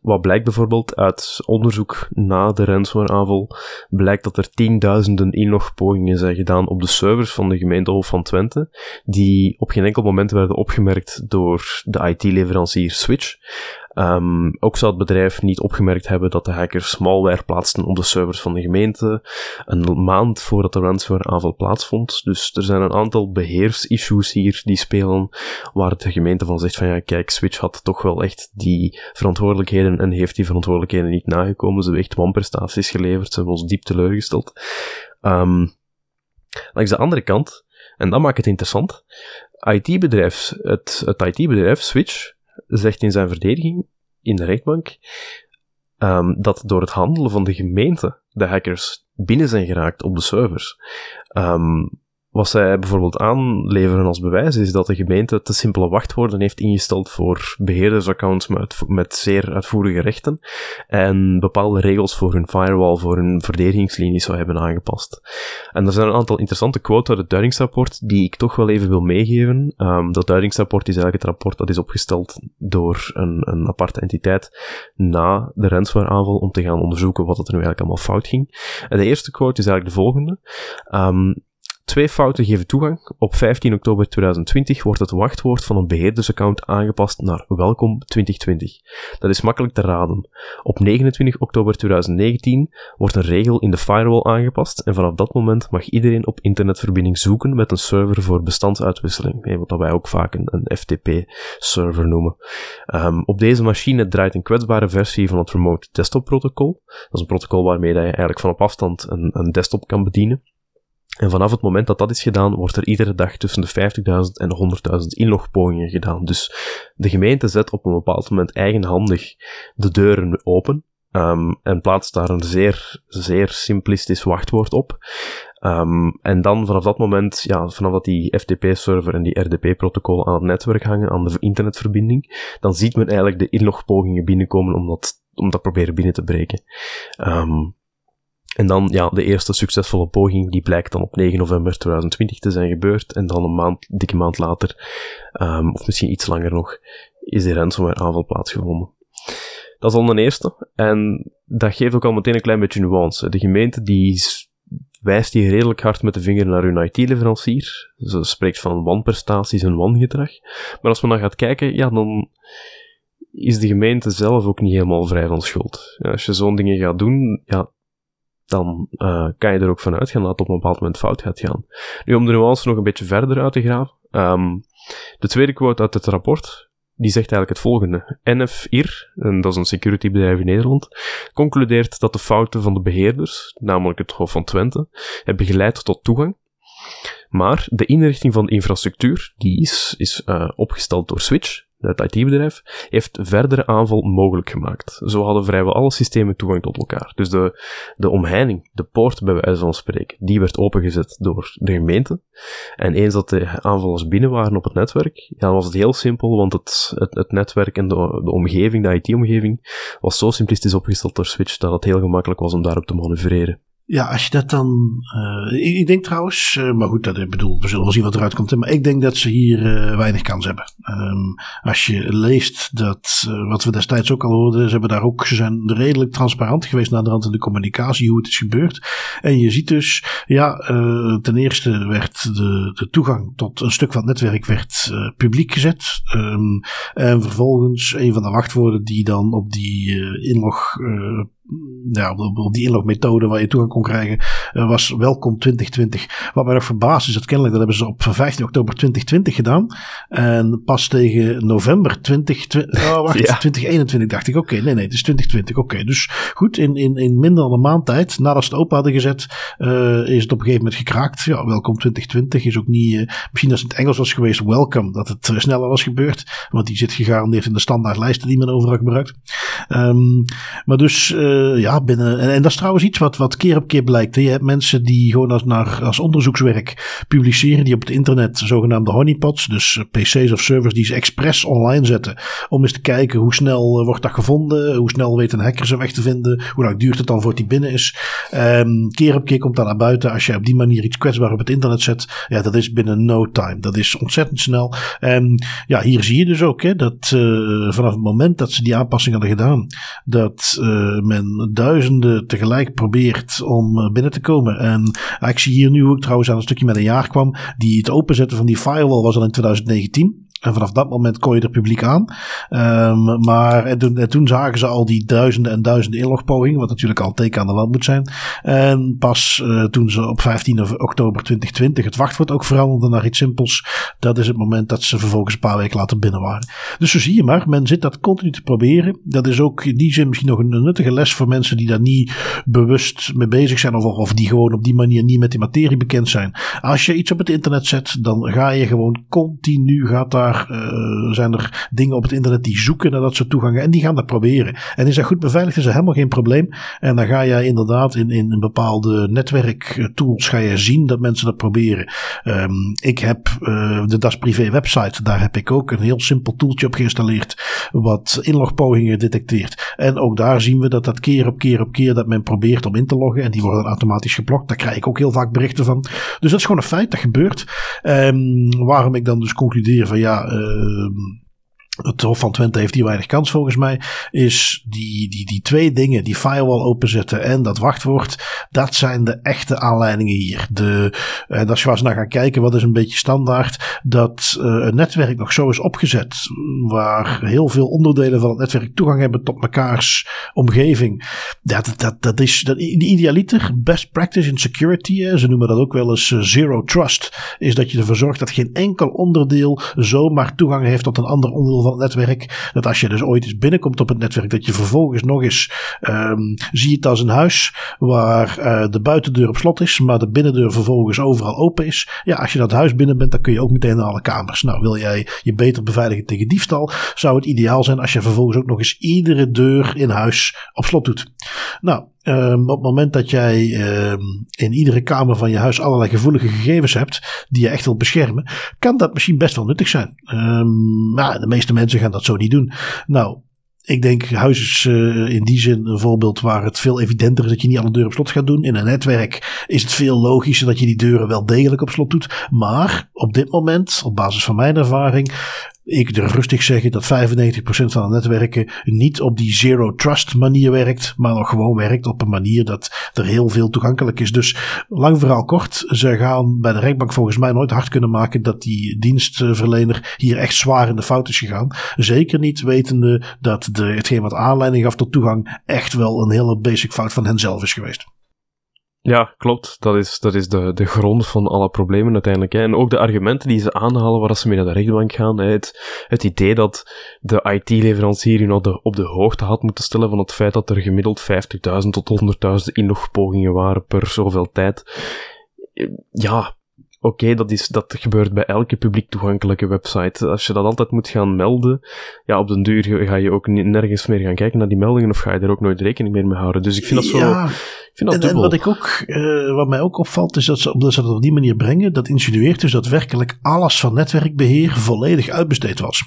wat blijkt bijvoorbeeld uit onderzoek na de ransomware-aanval, blijkt dat er tienduizenden inlogpogingen zijn gedaan op de servers van de gemeente Hof van Twente, die op geen enkel moment werden opgemerkt door de IT-leverancier Switch. Um, ook zou het bedrijf niet opgemerkt hebben dat de hackers malware plaatsten op de servers van de gemeente een maand voordat de ransomware-aanval plaatsvond. Dus er zijn een aantal beheersissues hier die spelen, waar de gemeente van zegt van ja, kijk, Switch had toch wel echt die verantwoordelijkheden en heeft die verantwoordelijkheden niet nagekomen. Ze hebben echt wanprestaties geleverd, ze hebben ons diep teleurgesteld. Um, langs de andere kant, en dat maakt het interessant, IT-bedrijf, het, het IT-bedrijf Switch zegt in zijn verdediging in de rechtbank um, dat door het handelen van de gemeente de hackers binnen zijn geraakt op de servers. Um, wat zij bijvoorbeeld aanleveren als bewijs is dat de gemeente te simpele wachtwoorden heeft ingesteld voor beheerdersaccounts met, met zeer uitvoerige rechten en bepaalde regels voor hun firewall, voor hun verdedigingslinies zou hebben aangepast. En er zijn een aantal interessante quotes uit het duidingsrapport die ik toch wel even wil meegeven. Um, dat duidingsrapport is eigenlijk het rapport dat is opgesteld door een, een aparte entiteit na de ransomware om te gaan onderzoeken wat er nu eigenlijk allemaal fout ging. En de eerste quote is eigenlijk de volgende. Um, Twee fouten geven toegang. Op 15 oktober 2020 wordt het wachtwoord van een beheerdersaccount aangepast naar welkom 2020. Dat is makkelijk te raden. Op 29 oktober 2019 wordt een regel in de firewall aangepast en vanaf dat moment mag iedereen op internetverbinding zoeken met een server voor bestandsuitwisseling, wat wij ook vaak een, FTP-server noemen. Um, op deze machine draait een kwetsbare versie van het Remote Desktop Protocol. Dat is een protocol waarmee je eigenlijk van op afstand een, een desktop kan bedienen. En vanaf het moment dat dat is gedaan, wordt er iedere dag tussen de 50.000 en 100.000 inlogpogingen gedaan. Dus de gemeente zet op een bepaald moment eigenhandig de deuren open ehm, en plaatst daar een zeer, zeer simplistisch wachtwoord op. Um, en dan vanaf dat moment, ja, vanaf dat die FTP-server en die RDP-protocol aan het netwerk hangen, aan de internetverbinding, dan ziet men eigenlijk de inlogpogingen binnenkomen om dat, om dat proberen binnen te breken. Um, en dan, ja, de eerste succesvolle poging, die blijkt dan op 9 november 2020 te zijn gebeurd. En dan een maand, dikke maand later, um, of misschien iets langer nog, is die ransomware aanval plaatsgevonden. Dat is al een eerste. En dat geeft ook al meteen een klein beetje nuance. De gemeente die wijst hier redelijk hard met de vinger naar hun IT-leverancier. Ze spreekt van wanprestaties en wangedrag. Maar als we dan gaat kijken, ja, dan is de gemeente zelf ook niet helemaal vrij van schuld. Ja, als je zo'n dingen gaat doen, ja, dan uh, kan je er ook vanuit gaan dat het op een bepaald moment fout gaat gaan. Nu, om de nuance nog een beetje verder uit te graven. Um, de tweede quote uit het rapport, die zegt eigenlijk het volgende. NFIR, en dat is een securitybedrijf in Nederland, concludeert dat de fouten van de beheerders, namelijk het Hof van Twente, hebben geleid tot toegang. Maar de inrichting van de infrastructuur, die is, is uh, opgesteld door Switch, het IT-bedrijf, heeft verdere aanval mogelijk gemaakt. Zo hadden vrijwel alle systemen toegang tot elkaar. Dus de, de omheining, de poort bij wijze van spreken, die werd opengezet door de gemeente. En eens dat de aanvallers binnen waren op het netwerk, ja, was het heel simpel, want het, het, het netwerk en de, de omgeving, de IT-omgeving, was zo simplistisch opgesteld door Switch dat het heel gemakkelijk was om daarop te manoeuvreren. Ja, als je dat dan. Uh, ik, denk trouwens, uh, maar goed, dat, ik bedoel, we zullen wel zien wat eruit komt. Maar ik denk dat ze hier uh, weinig kans hebben. Um, als je leest dat, wat we destijds ook al hoorden, ze, hebben daar ook, ze zijn redelijk transparant geweest naar de rand in de communicatie, hoe het is gebeurd. En je ziet dus, ja, ten eerste werd de, de toegang tot een stuk van het netwerk werd publiek gezet. Um, en vervolgens een van de wachtwoorden die dan op die inlog ja, op, die inlogmethode waar je toegang kon krijgen, uh, was welkom 2020. Wat mij nog verbaast is dat kennelijk, dat hebben ze op 15 oktober 2020 gedaan. En pas tegen november 2020, oh wacht, 2021 dacht ik, oké, nee, nee, het is 2020, oké. Dus goed, in, in, in minder dan een maand tijd, nadat ze het open hadden gezet, uh, is het op een gegeven moment gekraakt. Ja, welkom 2020 is ook niet, uh, misschien als het in Engels was geweest, welcome, dat het sneller was gebeurd. Want die zit gegarandeerd in de standaard lijsten die men overal gebruikt. Um, maar dus, uh, ja, binnen. En, dat is trouwens iets wat, wat keer op keer blijkt. Hè. Je hebt mensen die gewoon als, naar, als onderzoekswerk publiceren, die op het internet zogenaamde honeypots, dus eh, PC's of servers, die ze expres online zetten. Om eens te kijken hoe snel uh, wordt dat gevonden, hoe snel weet een hacker ze weg te vinden, hoe lang duurt het dan voordat die binnen is. Um, keer op keer komt dat naar buiten. Als je op die manier iets kwetsbaar op het internet zet, ja, dat is binnen no time. Dat is ontzettend snel. En ja, hier zie je dus ook hè, dat uh, vanaf het moment dat ze die aanpassing hadden gedaan, dat men duizenden tegelijk probeert om eh, binnen te komen. En ik zie hier nu ook trouwens aan een stukje met een jaar kwam. Die het openzetten van die firewall was al in 2019. En vanaf dat moment kon je er publiek aan. Um, maar en toen, en toen, zagen ze al die duizenden en duizenden inlogpogingen, wat natuurlijk al teken aan de wand moet zijn. En pas uh, toen ze op 15 oktober 2020 het wachtwoord ook veranderde naar iets simpels, dat is het moment dat ze vervolgens een paar weken later binnen waren. Dus zo zie je maar, men zit dat continu te proberen. Dat is ook in die zin misschien nog een, nuttige les voor mensen die daar niet bewust mee bezig zijn of, of die gewoon op die manier niet met die materie bekend zijn. Als je iets op het internet zet, dan ga je gewoon continu, gaat daar uh, zijn er dingen op het internet die zoeken naar dat soort toegangen en die gaan dat proberen. En is dat goed beveiligd, is dat helemaal geen probleem. En dan ga je inderdaad in, in een bepaalde netwerktools ga je zien dat mensen dat proberen. Um, ik heb uh, de Das Privé website, daar heb ik ook een heel simpel toeltje op geïnstalleerd wat inlogpogingen detecteert. En ook daar zien we dat dat keer op keer op keer dat men probeert om in te loggen en die worden automatisch geblokt. Daar krijg ik ook heel vaak berichten van. Dus dat is gewoon een feit, dat gebeurt. Um, waarom ik dan dus concludeer van ja, uh, het Hof van Twente heeft hier weinig kans volgens mij, is die, die, die twee dingen, die firewall openzetten en dat wachtwoord, dat zijn de echte aanleidingen hier. De, en eh, als je eens naar gaan kijken, wat is een beetje standaard, dat uh, een netwerk nog zo is opgezet, waar heel veel onderdelen van het netwerk toegang hebben tot mekaars omgeving. Dat, dat, dat is dat, de idealiter, best practice in security, ze noemen dat ook wel eens uh, zero trust, is dat je ervoor zorgt dat geen enkel onderdeel zomaar toegang heeft tot een ander onderdeel het netwerk. Dat als je dus ooit eens binnenkomt op het netwerk, dat je vervolgens nog eens um, zie het als een huis waar uh, de buitendeur op slot is, maar de binnendeur vervolgens overal open is. Ja, als je dat huis binnen bent, dan kun je ook meteen naar alle kamers. Nou, wil jij je beter beveiligen tegen diefstal, zou het ideaal zijn als je vervolgens ook nog eens iedere deur in huis op slot doet. Nou, um, op het moment dat jij um, in iedere kamer van je huis allerlei gevoelige gegevens hebt, die je echt wil beschermen, kan dat misschien best wel nuttig zijn. Um, maar de meeste mensen gaan dat zo niet doen. Nou, ik denk huis uh, in die zin een voorbeeld waar het veel evidenter is dat je niet alle deuren op slot gaat doen. In een netwerk is het veel logischer dat je die deuren wel degelijk op slot doet. Maar op dit moment, op basis van mijn ervaring, ik durf rustig zeggen dat 95% van de netwerken niet op die zero trust manier werkt, maar nog gewoon werkt op een manier dat er heel veel toegankelijk is. Dus lang verhaal kort, ze gaan bij de rechtbank volgens mij nooit hard kunnen maken dat die dienstverlener hier echt zwaar in de fout is gegaan. Zeker niet wetende dat de, hetgeen wat aanleiding gaf tot toegang echt wel een hele basic fout van hen zelf is geweest. Ja, klopt. Dat is, dat is de, de grond van alle problemen uiteindelijk. Hè. En ook de argumenten die ze aanhalen waar ze mee naar de rechtbank gaan. Hè. Het, het idee dat de IT-leverancier je de, op de hoogte had moeten stellen van het feit dat er gemiddeld 50.000 tot 100.000 inlogpogingen waren per zoveel tijd. Ja, oké, dat dat, dat gebeurt bij elke publiek toegankelijke website. Als je dat altijd moet gaan melden, ja, op den duur ga je ook nergens meer gaan kijken naar die meldingen of ga je er ook nooit rekening meer mee houden. Dus ik vind dat zo... vind dat en, en, wat, ik ook, uh, wat mij ook opvalt, is dat ze, omdat ze dat op die manier brengen, dat insinueert dus dat werkelijk alles van netwerkbeheer volledig uitbesteed was.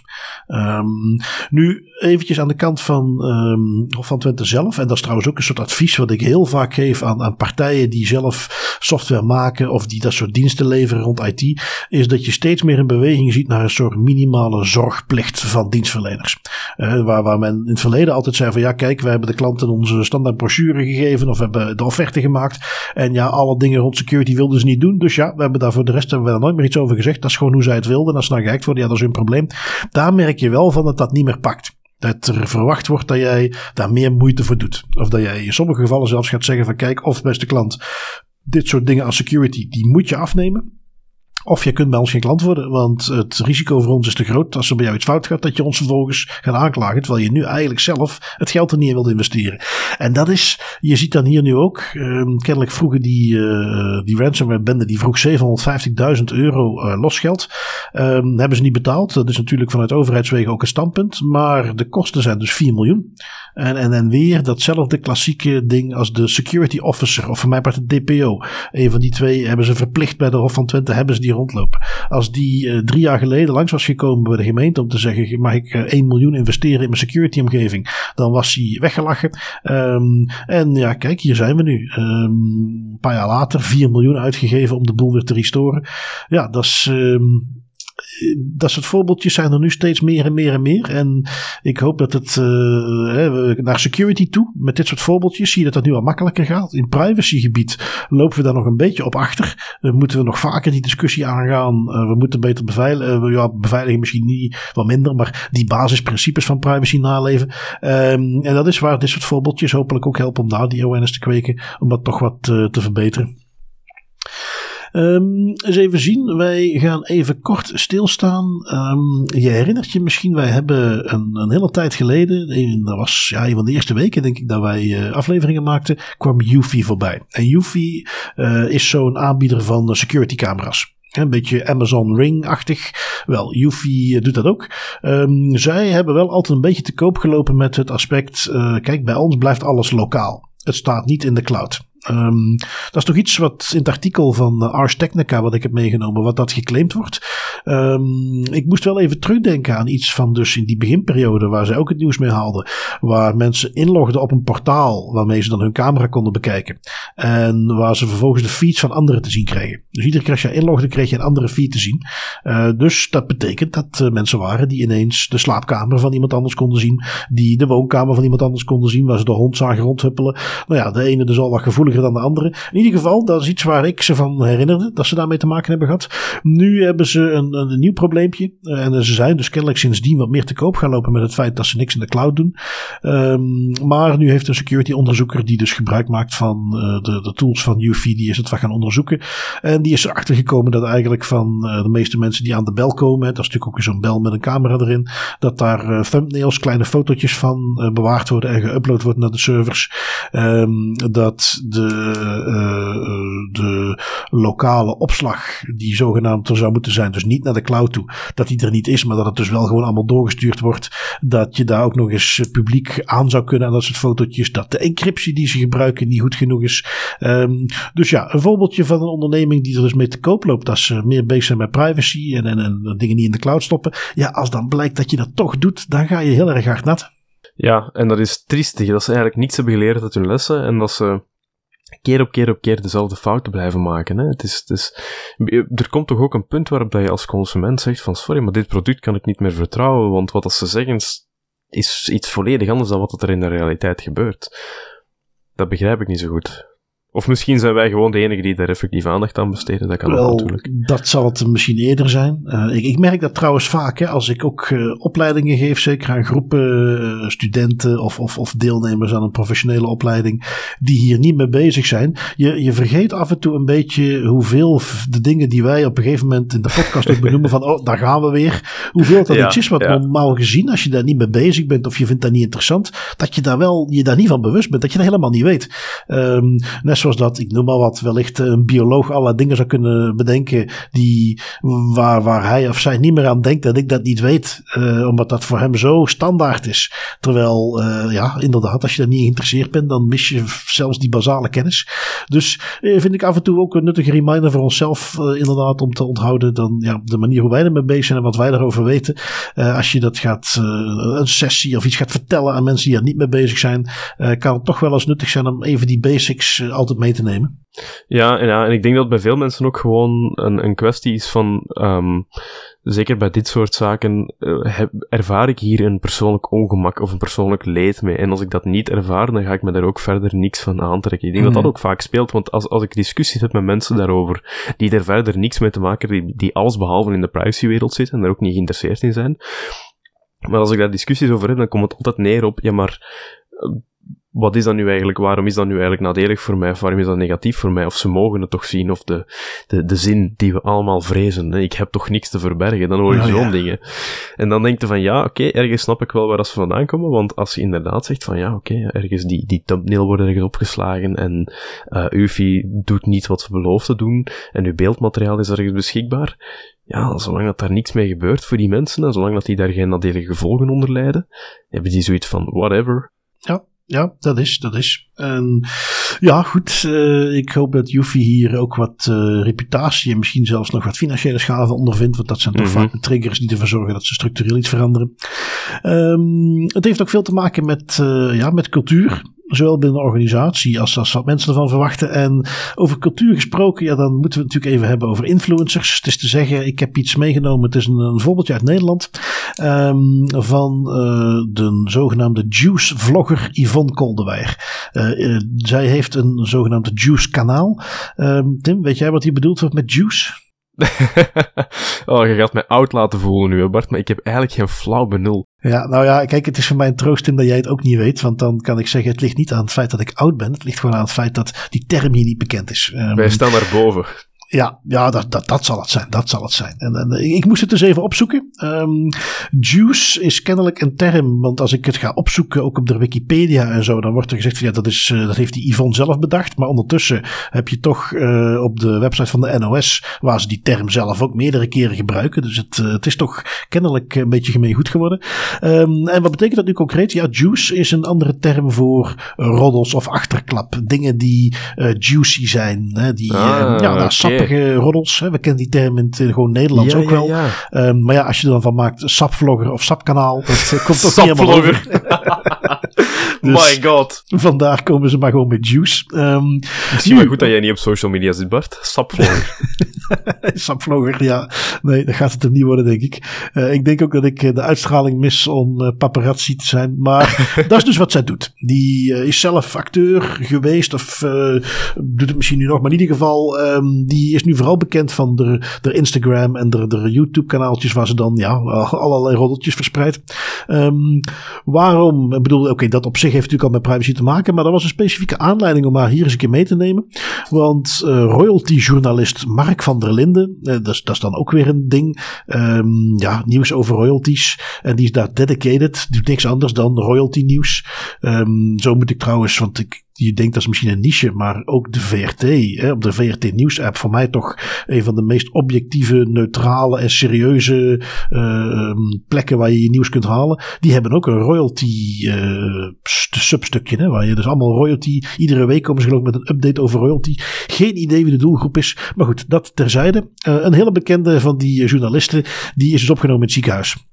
Um, nu eventjes aan de kant van, um, van Twente zelf, en dat is trouwens ook een soort advies wat ik heel vaak geef aan, aan partijen die zelf software maken of die dat soort diensten leveren rond IT, is dat je steeds meer een beweging ziet naar een soort minimale zorgplicht van dienstverleners. Uh, waar, waar men in het verleden altijd zei van ja kijk, wij hebben de klanten onze standaard brochure gegeven of hebben de offerte gemaakt. En ja, alle dingen rond security wilden ze niet doen. Dus ja, we hebben daar voor de rest hebben we daar nooit meer iets over gezegd. Dat is gewoon hoe zij het wilden. En als ze dan gehackt worden, ja, dat is hun probleem. Daar merk je wel van dat dat niet meer pakt. Dat er verwacht wordt dat jij daar meer moeite voor doet. Of dat jij in sommige gevallen zelfs gaat zeggen van kijk, of beste klant, dit soort dingen als security, die moet je afnemen. Of je kunt bij ons geen klant worden, want het risico voor ons is te groot als er bij jou iets fout gaat, dat je ons vervolgens gaat aanklagen, terwijl je nu eigenlijk zelf het geld er niet in wilt investeren. En dat is, je ziet dan hier nu ook, um, kennelijk vroegen die, uh, die ransomware bende, die vroeg 750.000 euro uh, losgeld. Um, hebben ze niet betaald. Dat is natuurlijk vanuit overheidswegen ook een standpunt, maar de kosten zijn dus 4 miljoen. En, en, en weer datzelfde klassieke ding als de security officer, of voor mij part de DPO. Een van die twee hebben ze verplicht bij de Hof van Twente, hebben ze die rondlopen. Als die uh, drie jaar geleden langs was gekomen bij de gemeente om te zeggen: mag ik uh, eh, 1 miljoen investeren in mijn security omgeving? Dan was hij weggelachen. Um, en ja, kijk, hier zijn we nu. Um, een paar jaar later 4 miljoen uitgegeven om de boel weer te restoren. Ja, dat is. Um, dat soort voorbeeldjes zijn er nu steeds meer en meer en meer. En ik hoop dat het uh, naar security toe, met dit soort voorbeeldjes, zie je dat dat nu al makkelijker gaat. In privacygebied lopen we daar nog een beetje op achter. Uh, moeten we nog vaker die discussie aangaan. Uh, we moeten beter beveiligen. ja, beveiligen misschien niet wat minder, maar die basisprincipes van privacy naleven. Um, en dat is waar dit soort voorbeeldjes hopelijk ook helpen om daar die awareness te kweken. Om dat toch wat te verbeteren. Um, eens even zien. Wij gaan even kort stilstaan. Um, je herinnert je misschien, wij hebben een, een hele tijd geleden, dat was ja, een van de eerste weken denk ik dat wij uh, afleveringen maakten, kwam Eufy voorbij. En Eufy uh, is zo'n aanbieder van security camera's. Een beetje Amazon Ring-achtig. Wel, eh, doet dat ook. Um, zij hebben wel altijd een beetje te koop gelopen met het aspect: kijk, bij ons blijft alles lokaal. Het staat niet in de cloud. Um, dat is toch iets wat in het artikel van uh, Ars Technica, wat ik heb meegenomen, wat dat geclaimd wordt. Um, ik moest wel even terugdenken aan iets van dus in die beginperiode, waar zij ook het nieuws mee haalden. Waar mensen inlogden op een portaal waarmee ze dan hun camera konden bekijken. En waar ze vervolgens de feeds van anderen te zien kregen. Dus iedere keer als je inlogde, kreeg je een andere feed te zien. Uh, dus dat betekent dat uh, mensen waren die ineens de slaapkamer van iemand anders konden zien. Die de woonkamer van iemand anders konden zien, waar ze de hond zagen rondhuppelen. Nou ja, de ene dus al wat gevoelig dan de andere. In ieder geval, dat is iets waar ik ze van herinnerde, dat ze daarmee te maken hebben gehad. Nu hebben ze een, een nieuw probleempje. Eh, en ze zijn dus kennelijk sindsdien wat meer te koop gaan lopen met het feit dat ze niks in de cloud doen. Um, maar nu heeft een security onderzoeker die dus gebruik maakt van uh, de, de tools van UV, die is het wat gaan onderzoeken. En die is erachter gekomen dat eigenlijk van uh, de meeste mensen die aan de bel komen, dat is natuurlijk ook zo'n bel met een camera erin, dat daar thumbnails, kleine fotootjes van bewaard worden en geüpload worden naar de servers. Um, dat de de, uh, de lokale opslag, die zogenaamd er zou moeten zijn, dus niet naar de cloud toe, dat die er niet is, maar dat het dus wel gewoon allemaal doorgestuurd wordt. Dat je daar ook nog eens publiek aan zou kunnen en dat soort fotootjes. Dat de encryptie die ze gebruiken niet goed genoeg is. Um, dus ja, een voorbeeldje van een onderneming die er dus mee te koop loopt als ze meer bezig zijn met privacy en, en, en dingen niet in de cloud stoppen. Ja, als dan blijkt dat je dat toch doet, dan ga je heel erg hard nat. Ja, en dat is triestig. Dat ze eigenlijk niets hebben geleerd uit hun lessen en dat ze keer op keer op keer dezelfde fouten blijven maken. Hè. Het is, het is, er komt toch ook een punt waarop dat je als consument zegt van sorry, maar dit product kan ik niet meer vertrouwen, want wat ze zeggen is iets volledig anders dan wat er in de realiteit gebeurt. Dat begrijp ik niet zo goed. Of misschien zijn wij gewoon de enige die daar effectief aandacht aan besteden. Dat kan Wel, natuurlijk. Dat zal het misschien eerder zijn. Uh, ik, ik, merk dat trouwens vaak, hè, als ik ook uh, opleidingen geef, zeker aan groepen uh, studenten of, of, of, deelnemers aan een professionele opleiding, die hier niet mee bezig zijn. Je, je vergeet af en toe een beetje hoeveel de dingen die wij op een gegeven moment in de podcast ook benoemen van, oh, daar gaan we weer. Hoeveel dat ja, is, wat ja. normaal gezien, als je daar niet mee bezig bent of je vindt dat niet interessant, dat je daar wel, je daar niet van bewust bent, dat je dat helemaal niet weet. Um, zoals dat, ik noem maar wat, wellicht een bioloog allerlei dingen zou kunnen bedenken die, waar, waar hij of zij niet meer aan denkt dat ik dat niet weet, uh, omdat dat voor hem zo standaard is. Terwijl, uh, ja, inderdaad, als je daar niet geïnteresseerd bent, dan mis je zelfs die basale kennis. Dus uh, vind ik af en toe ook een nuttige reminder voor onszelf, inderdaad, om te onthouden dan ja, de manier hoe wij ermee bezig zijn en wat wij erover weten. als je dat gaat, een sessie of iets gaat vertellen aan mensen die er niet mee bezig zijn, kan het toch wel eens nuttig zijn om even die basics altijd mee te nemen. Ja, ja, en ik denk dat bij veel mensen ook gewoon een, een kwestie is van, um, zeker bij dit soort zaken, uh, heb, ervaar ik hier een persoonlijk ongemak of een persoonlijk leed mee. En als ik dat niet ervaar, dan ga ik me daar ook verder niks van aantrekken. Ik denk dat dat mhm. ook vaak speelt, want als, als ik discussies heb met mensen daarover, die er verder niks mee te maken hebben, die, die alles behalve in de privacywereld zitten en daar ook niet geïnteresseerd in zijn, maar als ik daar discussies over heb, dan komt het altijd neer op, ja maar, wat is dat nu eigenlijk? Waarom is dat nu eigenlijk nadelig voor mij? Of waarom is dat negatief voor mij? Of ze mogen het toch zien? Of de, de, de zin die we allemaal vrezen. Hè? Ik heb toch niks te verbergen. Dan hoor je zo'n dingen. En dan denk je van ja, oké, ergens snap ik wel waar ze vandaan komen. Want als je inderdaad zegt van ja, oké, ergens die, die thumbnail wordt ergens opgeslagen. En uh, UFI doet niet wat ze belooft te doen. En uw beeldmateriaal is ergens beschikbaar. Ja, zolang dat daar niks mee gebeurt voor die mensen. En zolang dat die daar geen nadelige gevolgen onder lijden. Hebben die zoiets van whatever. Ja. Ja, dat is, dat is. En ja, goed. Uh, ik hoop dat Yuffie hier ook wat uh, reputatie en misschien zelfs nog wat financiële schade ondervindt. Want dat zijn toch mm -hmm. vaak de triggers die ervoor zorgen dat ze structureel iets veranderen. Um, het heeft ook veel te maken met, uh, ja, met cultuur zowel binnen de organisatie als, als wat mensen ervan verwachten. En over cultuur gesproken, ja, dan moeten we het natuurlijk even hebben over influencers. Het is te zeggen, ik heb iets meegenomen. Het is een, een voorbeeldje uit Nederland um, van uh, de zogenaamde juice-vlogger Yvonne Koldewijer. Uh, uh, zij heeft een zogenaamde juice-kanaal. Um, Tim, weet jij wat hier bedoeld wordt met juice? oh, je gaat mij oud laten voelen nu, Bart, maar ik heb eigenlijk geen flauw benul. Ja, nou ja, kijk, het is voor mij een troost in dat jij het ook niet weet. Want dan kan ik zeggen, het ligt niet aan het feit dat ik oud ben. Het ligt gewoon aan het feit dat die term hier niet bekend is. Um, Wij staan daarboven. Ja, ja dat, dat, dat zal het zijn. Dat zal het zijn. En, en ik moest het dus even opzoeken. Um, juice is kennelijk een term, want als ik het ga opzoeken, ook op de Wikipedia en zo, dan wordt er gezegd van ja, dat, is, uh, dat heeft die Yvonne zelf bedacht. Maar ondertussen heb je toch uh, op de website van de NOS, waar ze die term zelf ook meerdere keren gebruiken. Dus het, uh, het is toch kennelijk een beetje gemeen goed geworden. Um, en wat betekent dat nu concreet? Ja, juice is een andere term voor roddels of achterklap. Dingen die juicy zijn. Hè, die ah, ja, nou, okay sappige roddels. Hè. We kennen die term in het gewoon Nederlands ook wel. Ja, um, maar ja, als je er dan van maakt, sapvlogger of sapkanaal, dat uh, komt toch niet helemaal over. dus My god. Vandaar komen ze maar gewoon met juice. Um, Misschien wel goed dat jij niet op social media zit, Bart. Sapvlogger. sapvlogger, ja. Nee, dat gaat het hem niet worden, denk ik. Uh, ik denk ook dat ik de uitstraling mis om uh, paparazzi te zijn. Maar dat is dus wat zij doet. Die uh, is zelf acteur geweest, of doet het misschien nu nog, maar in ieder geval, um, die is nu vooral bekend van de, de Instagram en de, de YouTube-kanaaltjes waar ze dan ja, allerlei roddeltjes verspreidt. Um, waarom? Ik bedoel, oké, dat op zich heeft natuurlijk al met privacy te maken, maar er was een specifieke aanleiding om haar hier eens een keer mee te nemen. Want uh, royalty-journalist Mark van der Linden, uh, dat, is, dat dan ook weer een ding. Um, ja, nieuws over royalties. En die is daar dedicated, doet niks anders dan royalty nieuws. Um, zo moet ik trouwens, want ik je denkt dat is misschien een niche, maar ook de VRT, hè, op de VRT Nieuws app, voor mij toch een van de meest objectieve, neutrale en serieuze uh, plekken waar je je nieuws kunt halen. Die hebben ook een royalty uh, substukje, hè, waar je dus allemaal royalty, iedere week komen ze geloof ik met een update over royalty. Geen idee wie de doelgroep is, maar goed, dat terzijde. Uh, een hele bekende van die journalisten, die is dus opgenomen in het ziekenhuis.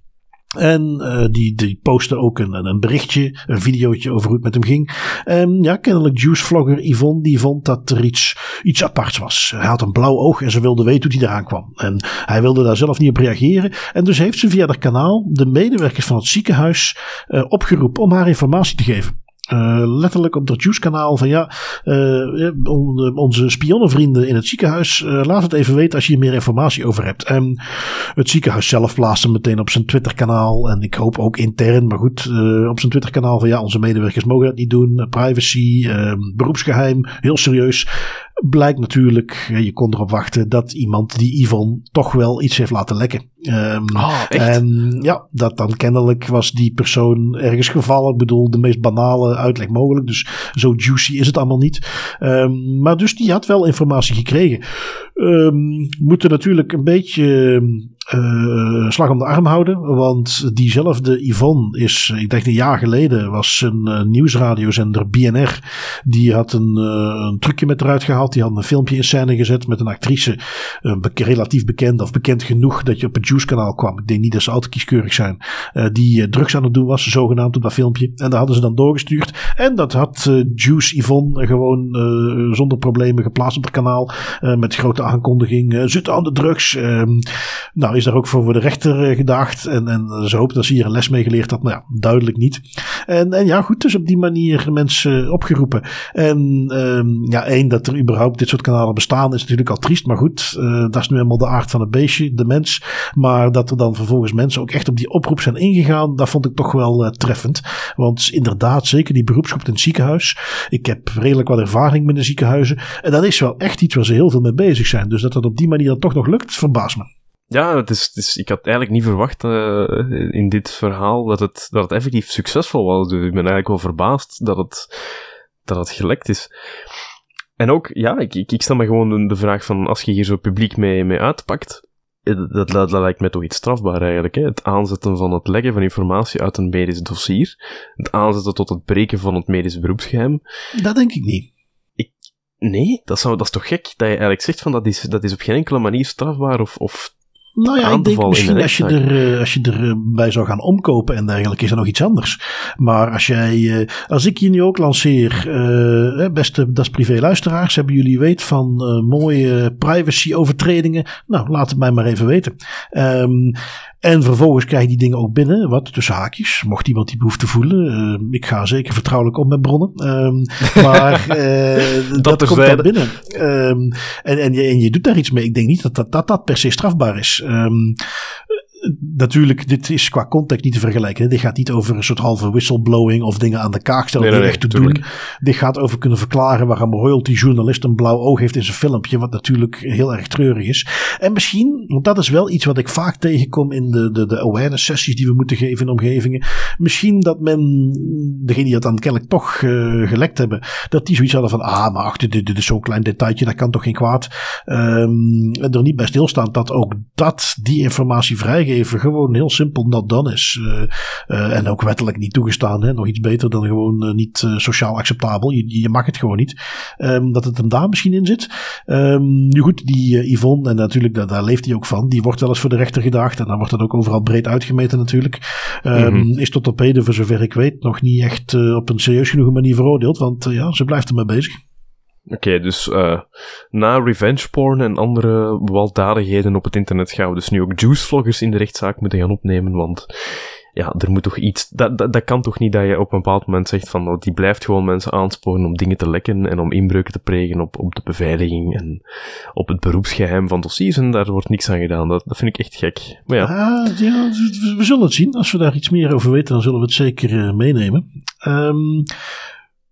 En uh, die, die postte ook een, een berichtje, een videootje over hoe het met hem ging. En ja, kennelijk juicevlogger Yvonne, die vond dat er iets, iets aparts was. Hij had een blauw oog en ze wilde weten hoe hij eraan kwam. En hij wilde daar zelf niet op reageren. En dus heeft ze via dat kanaal de medewerkers van het ziekenhuis uh, opgeroepen om haar informatie te geven. Uh, letterlijk op dat Juice-kanaal van ja, uh, onze spionnenvrienden in het ziekenhuis, laat het even weten als je hier meer informatie over hebt. En het ziekenhuis zelf plaatste meteen op zijn Twitter-kanaal en ik hoop ook intern, maar goed, op zijn Twitter-kanaal van ja, onze medewerkers mogen dat niet doen, privacy, beroepsgeheim, heel serieus blijkt natuurlijk, je kon erop wachten dat iemand die Yvonne toch wel iets heeft laten lekken. Um, oh, en ja, dat dan kennelijk was die persoon ergens gevallen. Ik bedoel, de meest banale uitleg mogelijk. Dus zo juicy is het allemaal niet. Um, maar dus die had wel informatie gekregen. Um, moeten natuurlijk een beetje uh, slag om de arm houden. Want diezelfde Yvonne is, ik denk een jaar geleden, was een uh, nieuwsradiozender BNR. Die had een, een trucje met eruit gehaald. Die had een filmpje in scène gezet met een actrice. Be relatief bekend of bekend genoeg dat je op het Juice kanaal kwam. Ik denk niet dat ze altijd kieskeurig zijn. die drugs aan het doen was, zogenaamd op dat filmpje. En daar hadden ze dan doorgestuurd. En dat had Juice Yvonne gewoon zonder problemen geplaatst op het kanaal. met grote aankondiging. zit aan de drugs. Ehm, nou, is daar ook voor, de rechter gedaagd. En, en ze hopen dat ze hier een les mee geleerd had. Nou ja, duidelijk niet. En, en ja, goed, dus op die manier mensen opgeroepen. En um, ja, één, dat er überhaupt dit soort kanalen bestaan is natuurlijk al triest. Maar goed, dat is nu helemaal de aard van het beestje, de mens. Maar dat er dan vervolgens mensen ook echt op die oproep zijn ingegaan, dat vond ik toch wel treffend. Want inderdaad, zeker die beroepsgroep in het ziekenhuis. Ik heb redelijk wat ervaring met de ziekenhuizen. En dat is wel echt iets waar ze heel veel mee bezig zijn. Dus dat dat op die manier dan toch nog lukt, verbaast me. Ja, het is, het is, ik had eigenlijk niet verwacht uh, in dit verhaal dat het, dat het effectief succesvol was. Dus ik ben eigenlijk wel verbaasd dat het, dat het gelekt is. En ook, ja, ik, ik, ik stel me gewoon de vraag van, als je hier zo publiek mee, mee uitpakt, eh, dat, dat, dat lijkt mij toch iets strafbaar eigenlijk. Hè? Het aanzetten van het leggen van informatie uit een medisch dossier. Het aanzetten tot het breken van het medisch beroepsgeheim. Dat denk ik niet. Ik, nee, dat, zou, dat is toch gek dat je eigenlijk zegt van dat is, dat is op geen enkele manier strafbaar of, of nou ja, ik denk misschien als je, er, als je erbij zou gaan omkopen en dergelijke, is er nog iets anders. Maar als jij, uh, als ik je nu ook lanceer, beste Das Privé luisteraars, hebben jullie weet van mooie privacy overtredingen? Nou, laat het mij maar even weten. Um, en vervolgens krijg je die dingen ook binnen, wat tussen haakjes, mocht iemand die behoefte voelen. Uh, ik ga zeker vertrouwelijk om met bronnen. Um, maar uh, dat, dat komt dan binnen. Um, en, en, je, en je doet daar iets mee. Ik denk niet dat dat, dat, dat per se strafbaar is. Um, natuurlijk, dit is qua context niet te vergelijken. Dit gaat niet over een soort halve whistleblowing of dingen aan de kaak stellen nee, nee, echt te doen. Dit gaat over kunnen verklaren waarom een royalty journalist een blauw oog heeft in zijn filmpje, wat natuurlijk heel erg treurig is. En misschien, want dat is wel iets wat ik vaak tegenkom in de, de, de awareness sessies die we moeten geven in omgevingen. Misschien dat men, degene die dat dan kennelijk toch uh, gelekt hebben, dat die zoiets hadden van, ah, maar ach, dit, dit is zo'n klein detailtje, dat kan toch geen kwaad. Um, er niet bij stilstaan dat ook dat, die informatie vrijgeeft even gewoon heel simpel not done is. Uh, uh, en ook wettelijk niet toegestaan. Hè? Nog iets beter dan gewoon uh, niet sociaal acceptabel. Je, je mag het gewoon niet. Um, dat het hem daar misschien in zit. Um, nu goed, die Yvonne, en natuurlijk daar, daar, leeft hij ook van. Die wordt wel eens voor de rechter gedaagd. En dan wordt dat ook overal breed uitgemeten natuurlijk. Um, mm -hmm. Is tot op heden, voor zover ik weet, nog niet echt op een serieus genoeg manier veroordeeld. Want ja, ze blijft ermee bezig. Oké, dus uh, na revenge porn en andere weldadigheden op het internet gaan we dus nu ook juicevloggers in de rechtszaak moeten gaan opnemen, want ja, er moet toch iets... Dat, dat, kan toch niet dat je op een bepaald moment zegt van, oh, die blijft gewoon mensen aansporen om dingen te lekken en om inbreuken te plegen op, op de beveiliging en op het beroepsgeheim van dossiers en daar wordt niks aan gedaan. Dat, dat vind ik echt gek. Maar ja. Ah, ja we, zullen het zien. Als we daar iets meer over weten, dan zullen we het zeker uh, meenemen. Um,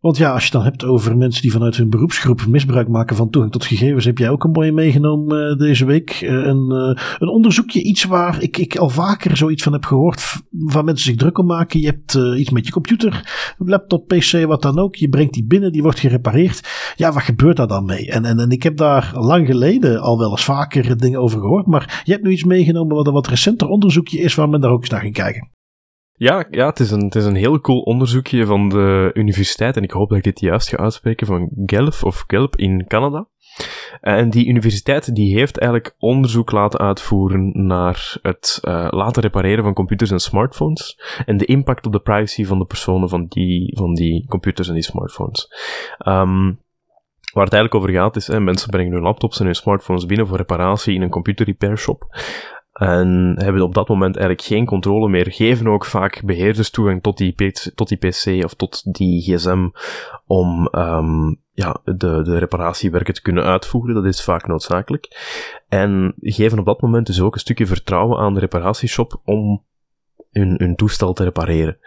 Want ja, als je dan hebt over mensen die vanuit hun beroepsgroep misbruik maken van toegang tot gegevens, heb jij ook een mooie meegenomen uh, deze week. Uh, een, uh, een, onderzoekje, iets waar ik, ik al vaker zoiets van heb gehoord, waar mensen zich druk om maken. Je hebt iets met je computer, laptop, pc, wat dan ook. Je brengt die binnen, die wordt gerepareerd. Ja, wat gebeurt daar dan mee? En, en, en ik heb daar lang geleden al wel eens vaker dingen over gehoord, maar je hebt nu iets meegenomen wat een wat recenter onderzoekje is waar men daar ook eens naar ging kijken. Ja, ja het, is een, het is een heel cool onderzoekje van de universiteit, en ik hoop dat ik dit juist ga uitspreken, van Guelph of Guelph in Canada. En die universiteit die heeft eigenlijk onderzoek laten uitvoeren naar het uh, laten repareren van computers en smartphones en de impact op de privacy van de personen van die, van die computers en die smartphones. Um, Waar het eigenlijk over gaat is, hè, mensen brengen hun laptops en hun smartphones binnen voor reparatie in een computer repair shop. En hebben op dat moment eigenlijk geen controle meer. Geven ook vaak beheerders toegang tot die, tot die PC of tot die gsm om um, ja, de, de reparatiewerken te kunnen uitvoeren. Dat is vaak noodzakelijk. En geven op dat moment dus ook een stukje vertrouwen aan de reparatieshop om hun, toestel te repareren.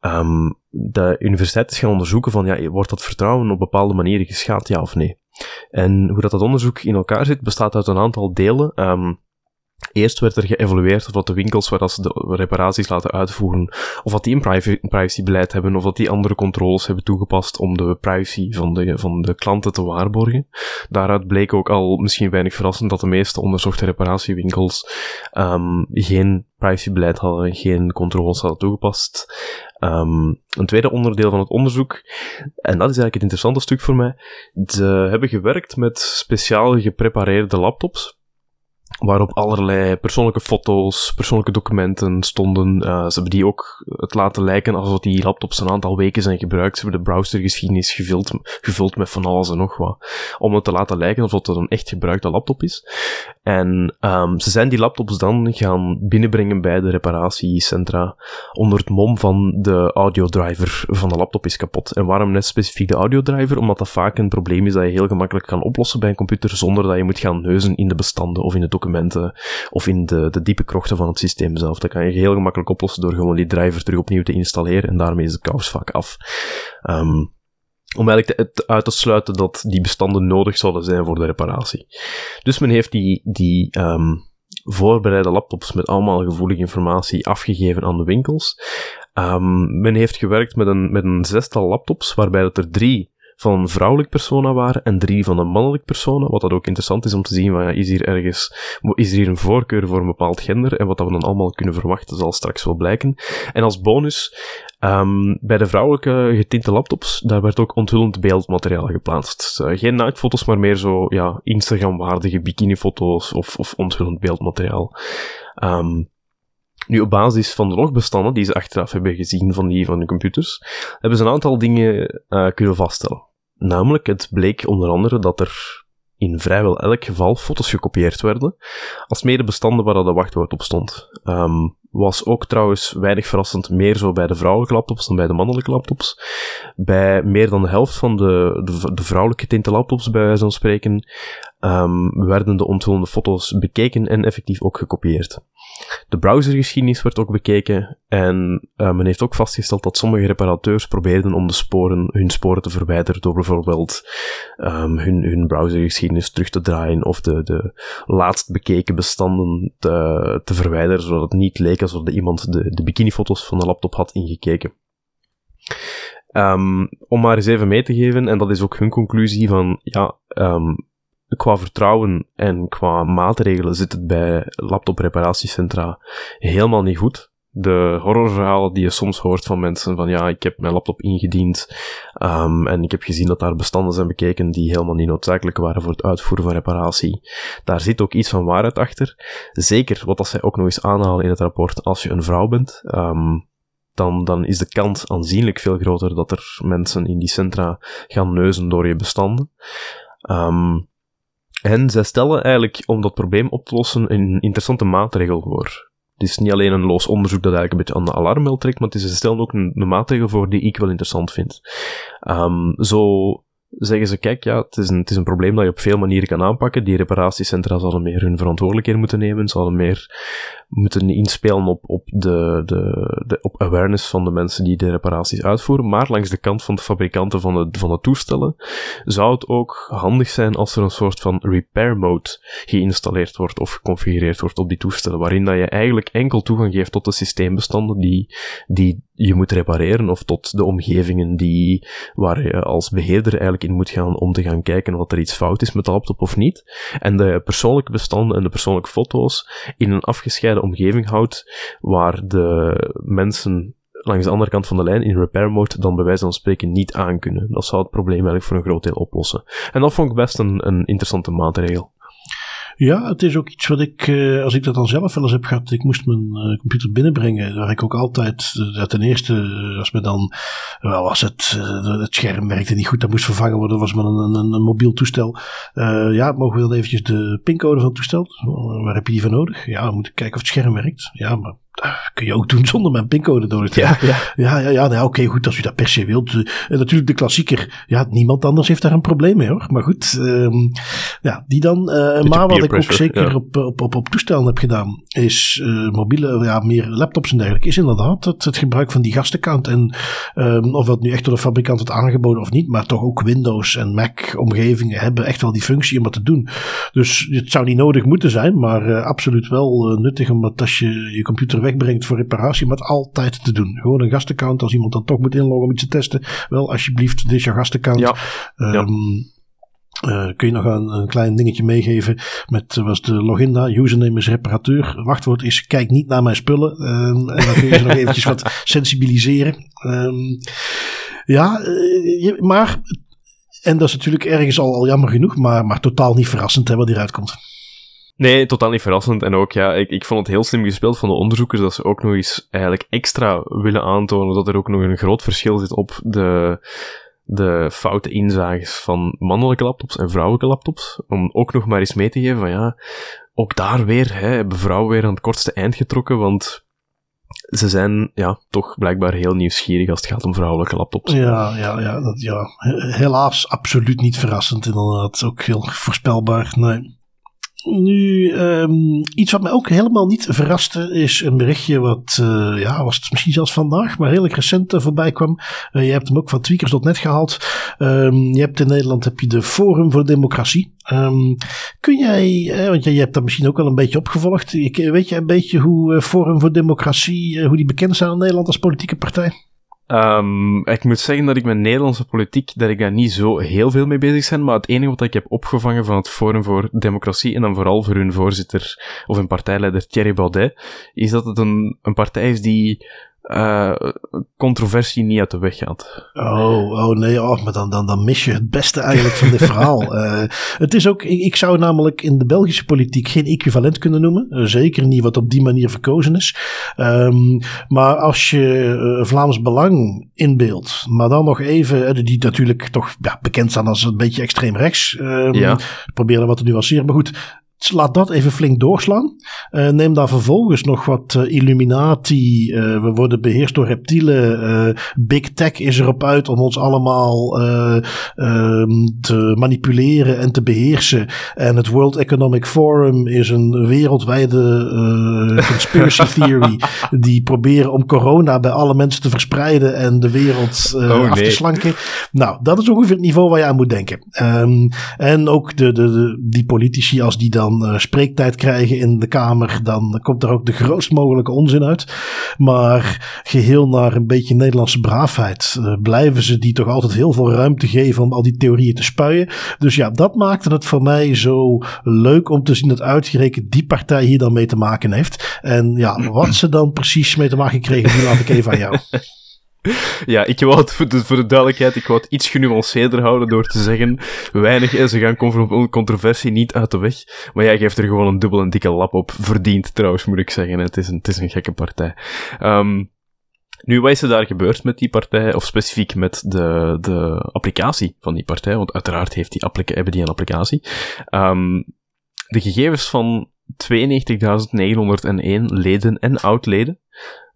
Um, de universiteit is gaan onderzoeken van, ja, wordt dat vertrouwen op bepaalde manieren geschaad, ja of nee? En hoe dat, dat onderzoek in elkaar zit, bestaat uit een aantal delen. Um, Eerst werd er geëvalueerd of dat de winkels waar ze de reparaties laten uitvoeren, of dat die een privacybeleid hebben, of dat die andere controles hebben toegepast om de privacy van de, van de klanten te waarborgen. Daaruit bleek ook al, misschien weinig verrassend, dat de meeste onderzochte reparatiewinkels um, geen privacybeleid hadden en geen controles hadden toegepast. Um, een tweede onderdeel van het onderzoek, en dat is eigenlijk het interessante stuk voor mij, ze hebben gewerkt met speciaal geprepareerde laptops waarop allerlei persoonlijke foto's, persoonlijke documenten stonden. Uh, ze hebben die ook het laten lijken alsof die laptops een aantal weken zijn gebruikt. Ze hebben de browsergeschiedenis gevuld, gevuld met van alles en nog wat. Om het te laten lijken alsof het een echt gebruikte laptop is. En um, ze zijn die laptops dan gaan binnenbrengen bij de reparatiecentra onder het mom van de audiodriver van de laptop is kapot. En waarom net specifiek de audiodriver? Omdat dat vaak een probleem is dat je heel gemakkelijk kan oplossen bij een computer zonder dat je moet gaan neuzen in de bestanden of in de documenten of in de, de diepe krochten van het systeem zelf. Dat kan je heel gemakkelijk oplossen door gewoon die driver terug opnieuw te installeren en daarmee is de kous vaak af. Um, om eigenlijk te, uit te sluiten dat die bestanden nodig zouden zijn voor de reparatie. Dus men heeft die, die um, voorbereide laptops met allemaal gevoelige informatie afgegeven aan de winkels. Um, men heeft gewerkt met een, met een zestal laptops, waarbij dat er drie van een vrouwelijk persona waren en drie van een mannelijk persona. Wat dat ook interessant is om te zien, van, ja, is hier ergens, is er hier een voorkeur voor een bepaald gender? En wat dat we dan allemaal kunnen verwachten, zal straks wel blijken. En als bonus, um, bij de vrouwelijke getinte laptops, daar werd ook onthullend beeldmateriaal geplaatst. Uh, geen naaktfoto's, maar meer zo, ja, Instagram-waardige bikinifoto's of, of onthullend beeldmateriaal. Um, nu, op basis van de logbestanden die ze achteraf hebben gezien van die van de computers, hebben ze een aantal dingen uh, kunnen vaststellen. Namelijk, het bleek onder andere dat er in vrijwel elk geval foto's gekopieerd werden, als bestanden waar dat de wachtwoord op stond. Um, was ook trouwens weinig verrassend meer zo bij de vrouwelijke laptops dan bij de mannelijke laptops. Bij meer dan de helft van de, de, vrouwelijke tinte laptops, bij wijze van spreken, um, werden de onthullende foto's bekeken en effectief ook gekopieerd. De browsergeschiedenis werd ook bekeken en uh, men heeft ook vastgesteld dat sommige reparateurs probeerden om de sporen, hun sporen te verwijderen door bijvoorbeeld um, hun, hun browsergeschiedenis terug te draaien of de, de laatst bekeken bestanden te, te verwijderen, zodat het niet leek alsof iemand de, de bikinifoto's van de laptop had ingekeken. Um, om maar eens even mee te geven, en dat is ook hun conclusie van, ja, um, qua vertrouwen en qua maatregelen zit het bij laptopreparatiecentra helemaal niet goed. De horrorverhalen die je soms hoort van mensen van ja, ik heb mijn laptop ingediend um, en ik heb gezien dat daar bestanden zijn bekeken die helemaal niet noodzakelijk waren voor het uitvoeren van reparatie. Daar zit ook iets van waarheid achter. Zeker wat als zij ook nog eens aanhalen in het rapport, als je een vrouw bent, um, dan, dan is de kans aanzienlijk veel groter dat er mensen in die centra gaan neuzen door je bestanden. Um, en zij stellen eigenlijk om dat probleem op te lossen een interessante maatregel voor. Het is niet alleen een los onderzoek dat eigenlijk een beetje aan de alarmbel trekt, maar het is, ze stellen ook een, maatregel voor die ik wel interessant vind. Um, zo zeggen ze, kijk, ja, het is, een, het is een probleem dat je op veel manieren kan aanpakken. Die reparatiecentra zouden meer hun verantwoordelijkheden moeten nemen, zouden meer moeten inspelen op, op, de, de, de, op awareness van de mensen die de reparaties uitvoeren. Maar langs de kant van de fabrikanten van de, van de toestellen zou het ook handig zijn als er een soort van repair mode geïnstalleerd wordt of geconfigureerd wordt op die toestellen, waarin dat je eigenlijk enkel toegang geeft tot de systeembestanden die, die je moet repareren of tot de omgevingen die, waar je als beheerder eigenlijk in moet gaan om te gaan kijken wat er iets fout is met de laptop of niet. En de persoonlijke bestanden en de persoonlijke foto's in een afgescheiden omgeving houdt, waar de mensen langs de andere kant van de lijn in repair mode dan bij wijze van spreken niet aan kunnen. Dat zou het probleem eigenlijk voor een groot deel oplossen. En dat vond ik best een, een interessante maatregel. Ja, het is ook iets wat ik, uh, als ik dat dan zelf wel eens heb gehad, ik moest mijn uh, computer binnenbrengen, waar ik ook altijd, uh, ten eerste, als me dan, wel was het, het scherm werkte niet goed, dat moest vervangen worden, was maar een, een, een mobiel toestel. ja, mogen we eventjes de pincode van het toestel, waar heb je die voor nodig? Ja, dan moet kijken of het scherm werkt. Ja, maar kun je ook doen zonder mijn pincode door te ja, ja. ja, ja, ja nou, oké, goed, als u dat per se wilt. En eh, natuurlijk de klassieker. Ja, niemand anders heeft daar een probleem mee hoor. Maar goed, um, ja, die dan. Uh, maar wat ik ook zeker op, op, op, op toestellen heb gedaan, is uh, mobiele, ja, meer laptops en dergelijke, is inderdaad het, het gebruik van die gastaccount. En um, of dat nu echt door de fabrikant wordt aangeboden of niet, maar toch ook Windows en Mac omgevingen hebben echt wel die functie om dat te doen. Dus het zou niet nodig moeten zijn, maar absoluut wel nuttig omdat als je je computer wegbrengt voor reparatie, maar het altijd te doen. Gewoon een gastaccount, als iemand dan toch moet inloggen om iets te testen. Wel, alsjeblieft, dit is je gastaccount. Ja. Um, Uh, kun je nog een, een, klein dingetje meegeven met uh, was de login daar, username is reparateur, wachtwoord is kijk niet naar mijn spullen um, en dan kun je ze nog eventjes wat sensibiliseren. Um, ja, uh, je, maar en dat is natuurlijk ergens al, al jammer genoeg, maar, maar totaal niet verrassend hè, wat hieruit komt. Nee, totaal niet verrassend. En ook, ja, ik, ik vond het heel slim gespeeld van de onderzoekers dat ze ook nog eens eigenlijk extra willen aantonen dat er ook nog een groot verschil zit op de, de foute inzages van mannelijke laptops en vrouwelijke laptops. Om ook nog maar eens mee te geven van ja, ook daar weer hè, hebben vrouwen weer aan het kortste eind getrokken, want ze zijn ja, toch blijkbaar heel nieuwsgierig als het gaat om vrouwelijke laptops. Ja, ja, ja, dat, ja. helaas absoluut niet verrassend inderdaad. Ook heel voorspelbaar. Nee. Nu, um, iets wat mij ook helemaal niet verraste, is een berichtje wat, uh, ja, was het misschien zelfs vandaag, maar redelijk recent uh, voorbij kwam. Uh, je hebt hem ook van tweakers.net gehaald. Um, je hebt in Nederland heb je de Forum voor Democratie. Um, kun jij, want je, je hebt dat misschien ook wel een beetje opgevolgd. weet je een beetje hoe Forum voor Democratie, hoe die bekend zijn in Nederland als politieke partij? Um, ik moet zeggen dat ik met Nederlandse politiek, dat ik daar niet zo heel veel mee bezig ben, maar het enige wat ik heb opgevangen van het Forum voor Democratie, en dan vooral voor hun voorzitter, of hun partijleider Thierry Baudet, is dat het een, een partij is die uh, controversie niet uit de weg gaat. Oh, oh nee, oh, maar dan, dan, dan mis je het beste eigenlijk van dit verhaal. Uh, het is ook, ik, ik, zou namelijk in de Belgische politiek geen equivalent kunnen noemen. Uh, zeker niet wat op die manier verkozen is. Um, maar als je Vlaams Belang inbeeldt, maar dan nog even, die natuurlijk toch ja, bekend staan als een beetje extreem rechts. Um, ja. Probeer wat te nuanceren. Maar goed, laat dat even flink doorslaan. Uh, neem daar vervolgens nog wat uh, Illuminati. Uh, we worden beheerst door reptielen. Big Tech is erop uit om ons allemaal um, te manipuleren en te beheersen. En het World Economic Forum is een wereldwijde conspiracy theory. die proberen om corona bij alle mensen te verspreiden en de wereld oh, af te slanken. Nou, dat is ongeveer het niveau waar je aan moet denken. Um, en ook de, de, de, die politici, als die dan uh, spreektijd krijgen in de Kamer, dan komt er ook de grootst mogelijke onzin uit. Maar geheel naar een beetje Nederlandse braafheid uh, blijven ze die toch altijd heel veel ruimte geven om al die theorieën te spuien. Dus ja, dat maakte het voor mij zo leuk om te zien dat uitgerekend die partij hier dan mee te maken heeft. En ja, wat ze dan precies mee te maken kregen, die laat ik even aan jou. Ja, ik wou het voor de, duidelijkheid, ik wou het iets genuanceerder houden door te zeggen, weinig, en ze gaan controversie niet uit de weg, maar jij geeft er gewoon een dubbel en dikke lap op. Verdiend trouwens, moet ik zeggen. Het is een, het is een gekke partij. Um, nu, wat is er daar gebeurd met die partij, of specifiek met de, de applicatie van die partij? Want uiteraard heeft die hebben die een applicatie. Um, de gegevens van 92.901 leden en oud-leden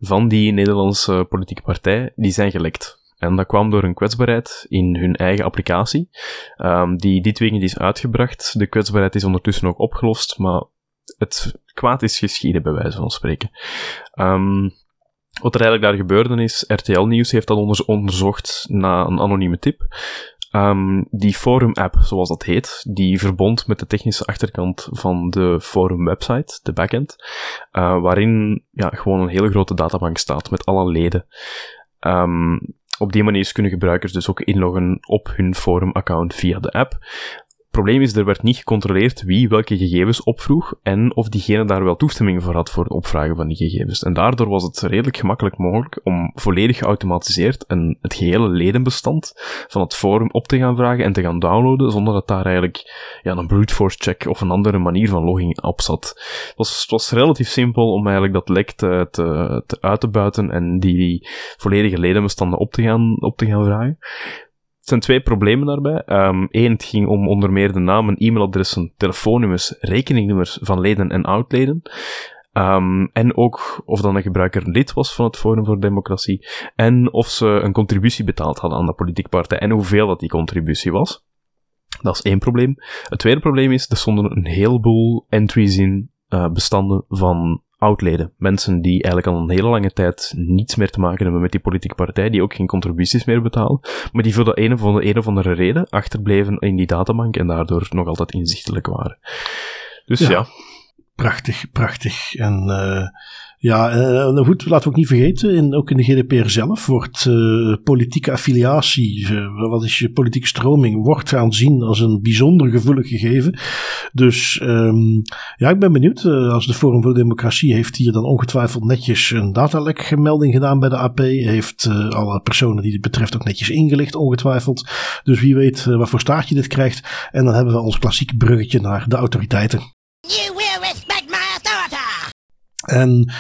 van die Nederlandse politieke partij, die zijn gelekt. En dat kwam door een kwetsbaarheid in hun eigen applicatie, um, die dit weekend is uitgebracht. De kwetsbaarheid is ondertussen ook opgelost, maar het kwaad is geschieden, bij wijze van spreken. Um, wat er eigenlijk daar gebeurde is, RTL Nieuws heeft dat onderzocht na een anonieme tip. Um, die Forum-app, zoals dat heet, die verbond met de technische achterkant van de Forum-website, de backend, uh, waarin ja, gewoon een hele grote databank staat met alle leden. Um, op die manier kunnen gebruikers dus ook inloggen op hun Forum-account via de app probleem is, er werd niet gecontroleerd wie welke gegevens opvroeg en of diegene daar wel toestemming voor had voor het opvragen van die gegevens. En daardoor was het redelijk gemakkelijk mogelijk om volledig geautomatiseerd een, het gehele ledenbestand van het forum op te gaan vragen en te gaan downloaden, zonder dat daar eigenlijk ja, een brute force check of een andere manier van logging op zat. Het was, het was relatief simpel om eigenlijk dat lek te, te, te uit te buiten en die volledige ledenbestanden op te gaan, op te gaan vragen. Er zijn twee problemen daarbij. Eén, ehm, het ging om onder meer de namen, e-mailadressen, telefoonnummers, rekeningnummers van leden en oudleden. Um, en ook of dan een gebruiker lid was van het Forum voor Democratie. En of ze een contributie betaald hadden aan de politieke partij. En hoeveel dat die contributie was. Dat is één probleem. Het tweede probleem is, er stonden een heleboel entries in, uh, bestanden van oudleden. Mensen die eigenlijk al een hele lange tijd niets meer te maken hebben met die politieke partij, die ook geen contributies meer betalen, maar die voor de een of andere, een of andere reden achterbleven in die databank en daardoor nog altijd inzichtelijk waren. Dus ja. Prachtig, prachtig. En uh, ja, uh, goed, laten we ook niet vergeten, in, ook in de GDPR zelf wordt uh, politieke affiliatie, uh, wat is je politieke stroming, wordt aanzien als een bijzonder gevoelig gegeven. Dus um, ja, ik ben benieuwd. als de Forum voor Democratie heeft hier dan ongetwijfeld netjes een datalekmelding gedaan bij de AP. Heeft alle personen die dit betreft ook netjes ingelicht, ongetwijfeld. Dus wie weet wat voor staartje dit krijgt. En dan hebben we ons klassieke bruggetje naar de autoriteiten. You! En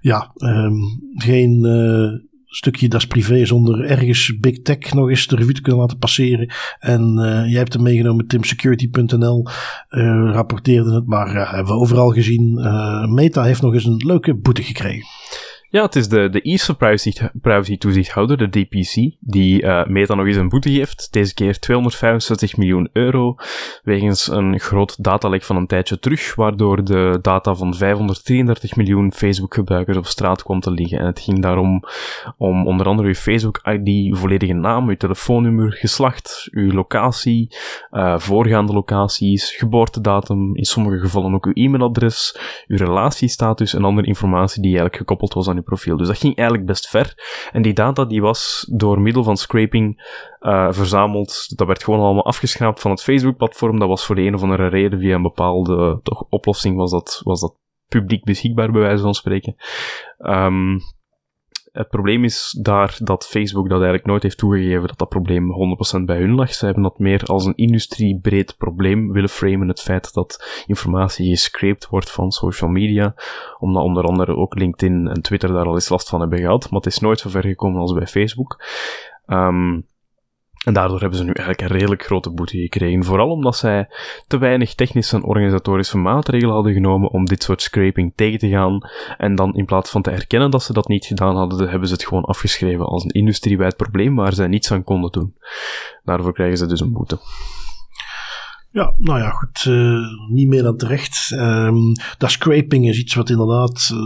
ja, um, geen uh, stukje das privé zonder ergens big tech nog eens de revue te kunnen laten passeren. En uh, jij hebt hem meegenomen, timsecurity.nl uh, rapporteerde het, maar hebben we overal gezien. Meta heeft nog eens een leuke boete gekregen. Ja, het is de, de Ierse privacy, privacy toezichthouder, de DPC, die uh, Meta nog eens een boete geeft. Deze keer 265 miljoen euro, wegens een groot datalek van een tijdje terug, waardoor de data van 533 miljoen Facebook-gebruikers op straat kwam te liggen. En het ging daarom om onder andere uw Facebook-ID, volledige naam, uw telefoonnummer, geslacht, uw locatie, uh, voorgaande locaties, geboortedatum, in sommige gevallen ook uw e-mailadres, uw relatiestatus en andere informatie die eigenlijk gekoppeld was aan uw profiel. Dus dat ging eigenlijk best ver. En die data die was door middel van scraping uh, verzameld. Dat werd gewoon allemaal afgeschraapt van het Facebook-platform. Dat was voor de een of andere reden via een bepaalde toch, oplossing was dat, was dat publiek beschikbaar, bij wijze van spreken. Um, het probleem is daar dat Facebook dat eigenlijk nooit heeft toegegeven dat dat probleem 100% bij hun lag. Ze hebben dat meer als een industriebreed probleem willen framen. Het feit dat informatie gescraped wordt van social media. Omdat onder andere ook LinkedIn en Twitter daar al eens last van hebben gehad. Maar het is nooit zo ver gekomen als bij Facebook. Um, en daardoor hebben ze nu eigenlijk een redelijk grote boete gekregen. Vooral omdat zij te weinig technische en organisatorische maatregelen hadden genomen om dit soort scraping tegen te gaan. En dan in plaats van te erkennen dat ze dat niet gedaan hadden, hebben ze het gewoon afgeschreven als een industriewijd probleem waar zij niets aan konden doen. Daarvoor krijgen ze dus een boete. Ja, nou ja, goed. Uh, niet meer dan terecht. Um, dat scraping is iets wat inderdaad, uh,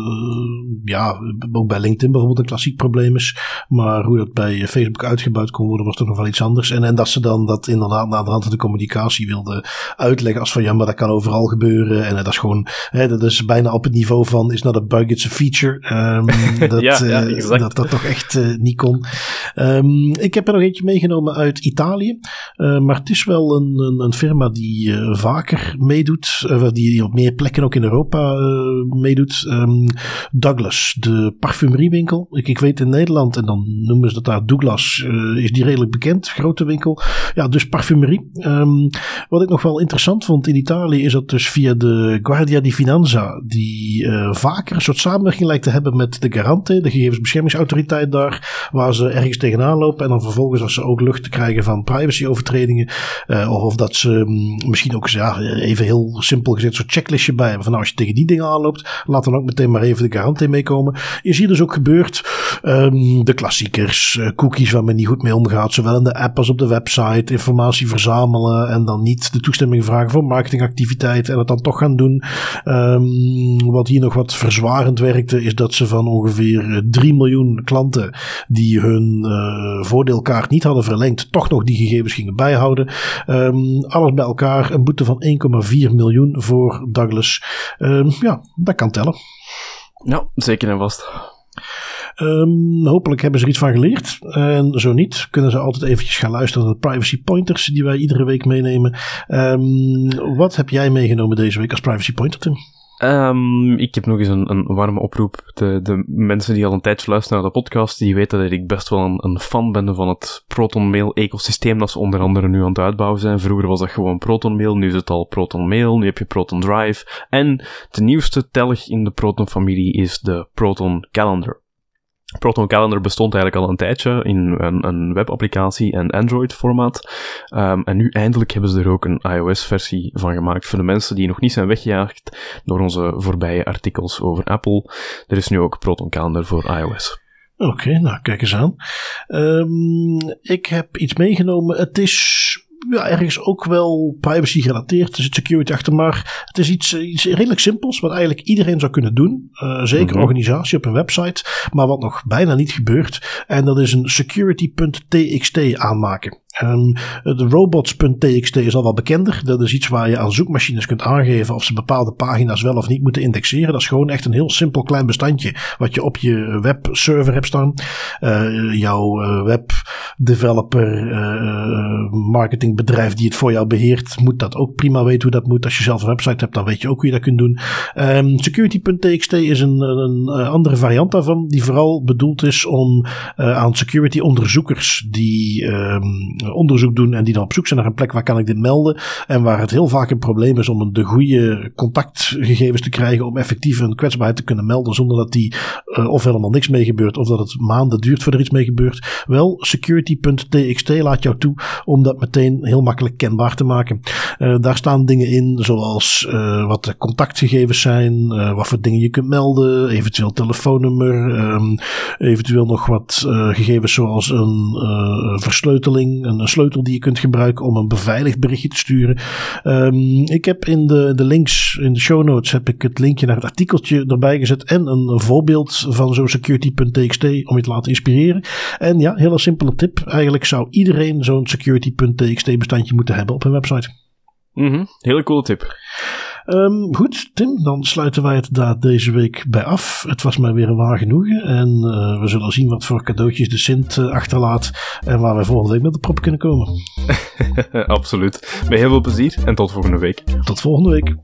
ja, ook bij LinkedIn bijvoorbeeld een klassiek probleem is. Maar hoe dat bij Facebook uitgebuit kon worden, was toch nog wel iets anders. En, en dat ze dan dat inderdaad na de hand van de communicatie wilden uitleggen als van ja, maar dat kan overal gebeuren. En uh, dat is gewoon, hè, dat is bijna op het niveau van is not a bug, it's a feature. Um, dat, ja, ja, dat dat toch echt niet kon. Um, ik heb er nog eentje meegenomen uit Italië. maar het is wel een, een, een firma die uh, vaker meedoet, uh, die op meer plekken ook in Europa uh, meedoet. Um, Douglas, de parfumeriewinkel. Ik, ik weet in Nederland, en dan noemen ze dat daar Douglas, is die redelijk bekend, grote winkel. Ja, dus parfumerie. Um, wat ik nog wel interessant vond in Italië is dat dus via de Guardia di Finanza, die vaker een soort samenwerking lijkt te hebben met de Garante, de gegevensbeschermingsautoriteit daar, waar ze ergens tegenaan lopen en dan vervolgens als ze ook lucht te krijgen van privacyovertredingen, of, of dat ze misschien ook even heel simpel gezegd zo'n checklistje bij hebben. Van nou, als je tegen die dingen aanloopt, laat dan ook meteen maar even de garantie meekomen. Je ziet dus ook gebeurd um, de klassiekers, uh, cookies waar men niet goed mee omgaat, zowel in de app als op de website, informatie verzamelen en dan niet de toestemming vragen voor marketingactiviteiten en het dan toch gaan doen. Um, wat hier nog wat verzwarend werkte, is dat ze van ongeveer 3 miljoen klanten die hun uh, voordeelkaart niet hadden verlengd, toch nog die gegevens gingen bijhouden. Alles bij elkaar een boete van 1,4 miljoen voor Douglas. Um, ja, dat kan tellen. Ja, zeker en vast. Um, hopelijk hebben ze er iets van geleerd. En zo niet, kunnen ze altijd eventjes gaan luisteren naar de privacy pointers die wij iedere week meenemen. Um, wat heb jij meegenomen deze week als privacy pointer, Tim? Um, ik heb nog eens een, een warme oproep. De, de mensen die al een tijdje luisteren naar de podcast, die weten dat ik best wel een, een fan ben van het Proton Mail ecosysteem dat ze onder andere nu aan het uitbouwen zijn. Vroeger was dat gewoon Proton Mail, nu is het al Proton Mail, nu heb je Proton Drive. En de nieuwste telg in de Proton familie is de Proton Calendar. Proton Calendar bestond eigenlijk al een tijdje in een, een webapplicatie en Android-formaat. Um, en nu eindelijk hebben ze er ook een iOS-versie van gemaakt voor de mensen die nog niet zijn weggejaagd door onze voorbije artikels over Apple. Er is nu ook Proton Calendar voor iOS. Oké, nou kijk eens aan. Um, ik heb iets meegenomen. Het is ja, ergens ook wel privacy gerelateerd. Er zit security achter, maar het is iets, iets redelijk simpels wat eigenlijk iedereen zou kunnen doen. Uh, zeker een organisatie op een website, maar wat nog bijna niet gebeurt. En dat is een security.txt aanmaken. De robots.txt is al wel bekender. Dat is iets waar je aan zoekmachines kunt aangeven of ze bepaalde pagina's wel of niet moeten indexeren. Dat is gewoon echt een heel simpel klein bestandje wat je op je webserver hebt staan. Uh, jouw uh, webdeveloper, uh, marketingbedrijf die het voor jou beheert, moet dat ook prima weten hoe dat moet. Als je zelf een website hebt, dan weet je ook hoe je dat kunt doen. Um, security.txt is een, een, andere variant daarvan, die vooral bedoeld is om aan security onderzoekers die um, onderzoek doen en die dan op zoek zijn naar een plek waar kan ik dit melden. En waar het heel vaak een probleem is om de goede contactgegevens te krijgen om effectief een kwetsbaarheid te kunnen melden zonder dat die uh, of helemaal niks mee gebeurt of dat het maanden duurt voordat er iets mee gebeurt. Wel, security.txt laat jou toe om dat meteen heel makkelijk kenbaar te maken. Uh, daar staan dingen in zoals wat de contactgegevens zijn, wat voor dingen je kunt melden, eventueel telefoonnummer, um, eventueel nog wat gegevens zoals een versleuteling, een sleutel die je kunt gebruiken om een beveiligd berichtje te sturen. Um, ik heb in de, de links, in de show notes, heb ik het linkje naar het artikeltje erbij gezet en een, een voorbeeld van zo'n security.txt om je te laten inspireren. En ja, hele simpele tip. Eigenlijk zou iedereen zo'n security.txt bestandje moeten hebben op een website. -hmm. Hele coole tip. Um, goed, Tim, dan sluiten wij het daar deze week bij af. Het was mij weer een waar genoegen. En uh, we zullen zien wat voor cadeautjes de Sint uh, achterlaat. En waar wij volgende week met de prop kunnen komen. Absoluut. Met heel veel plezier en tot volgende week. Tot volgende week.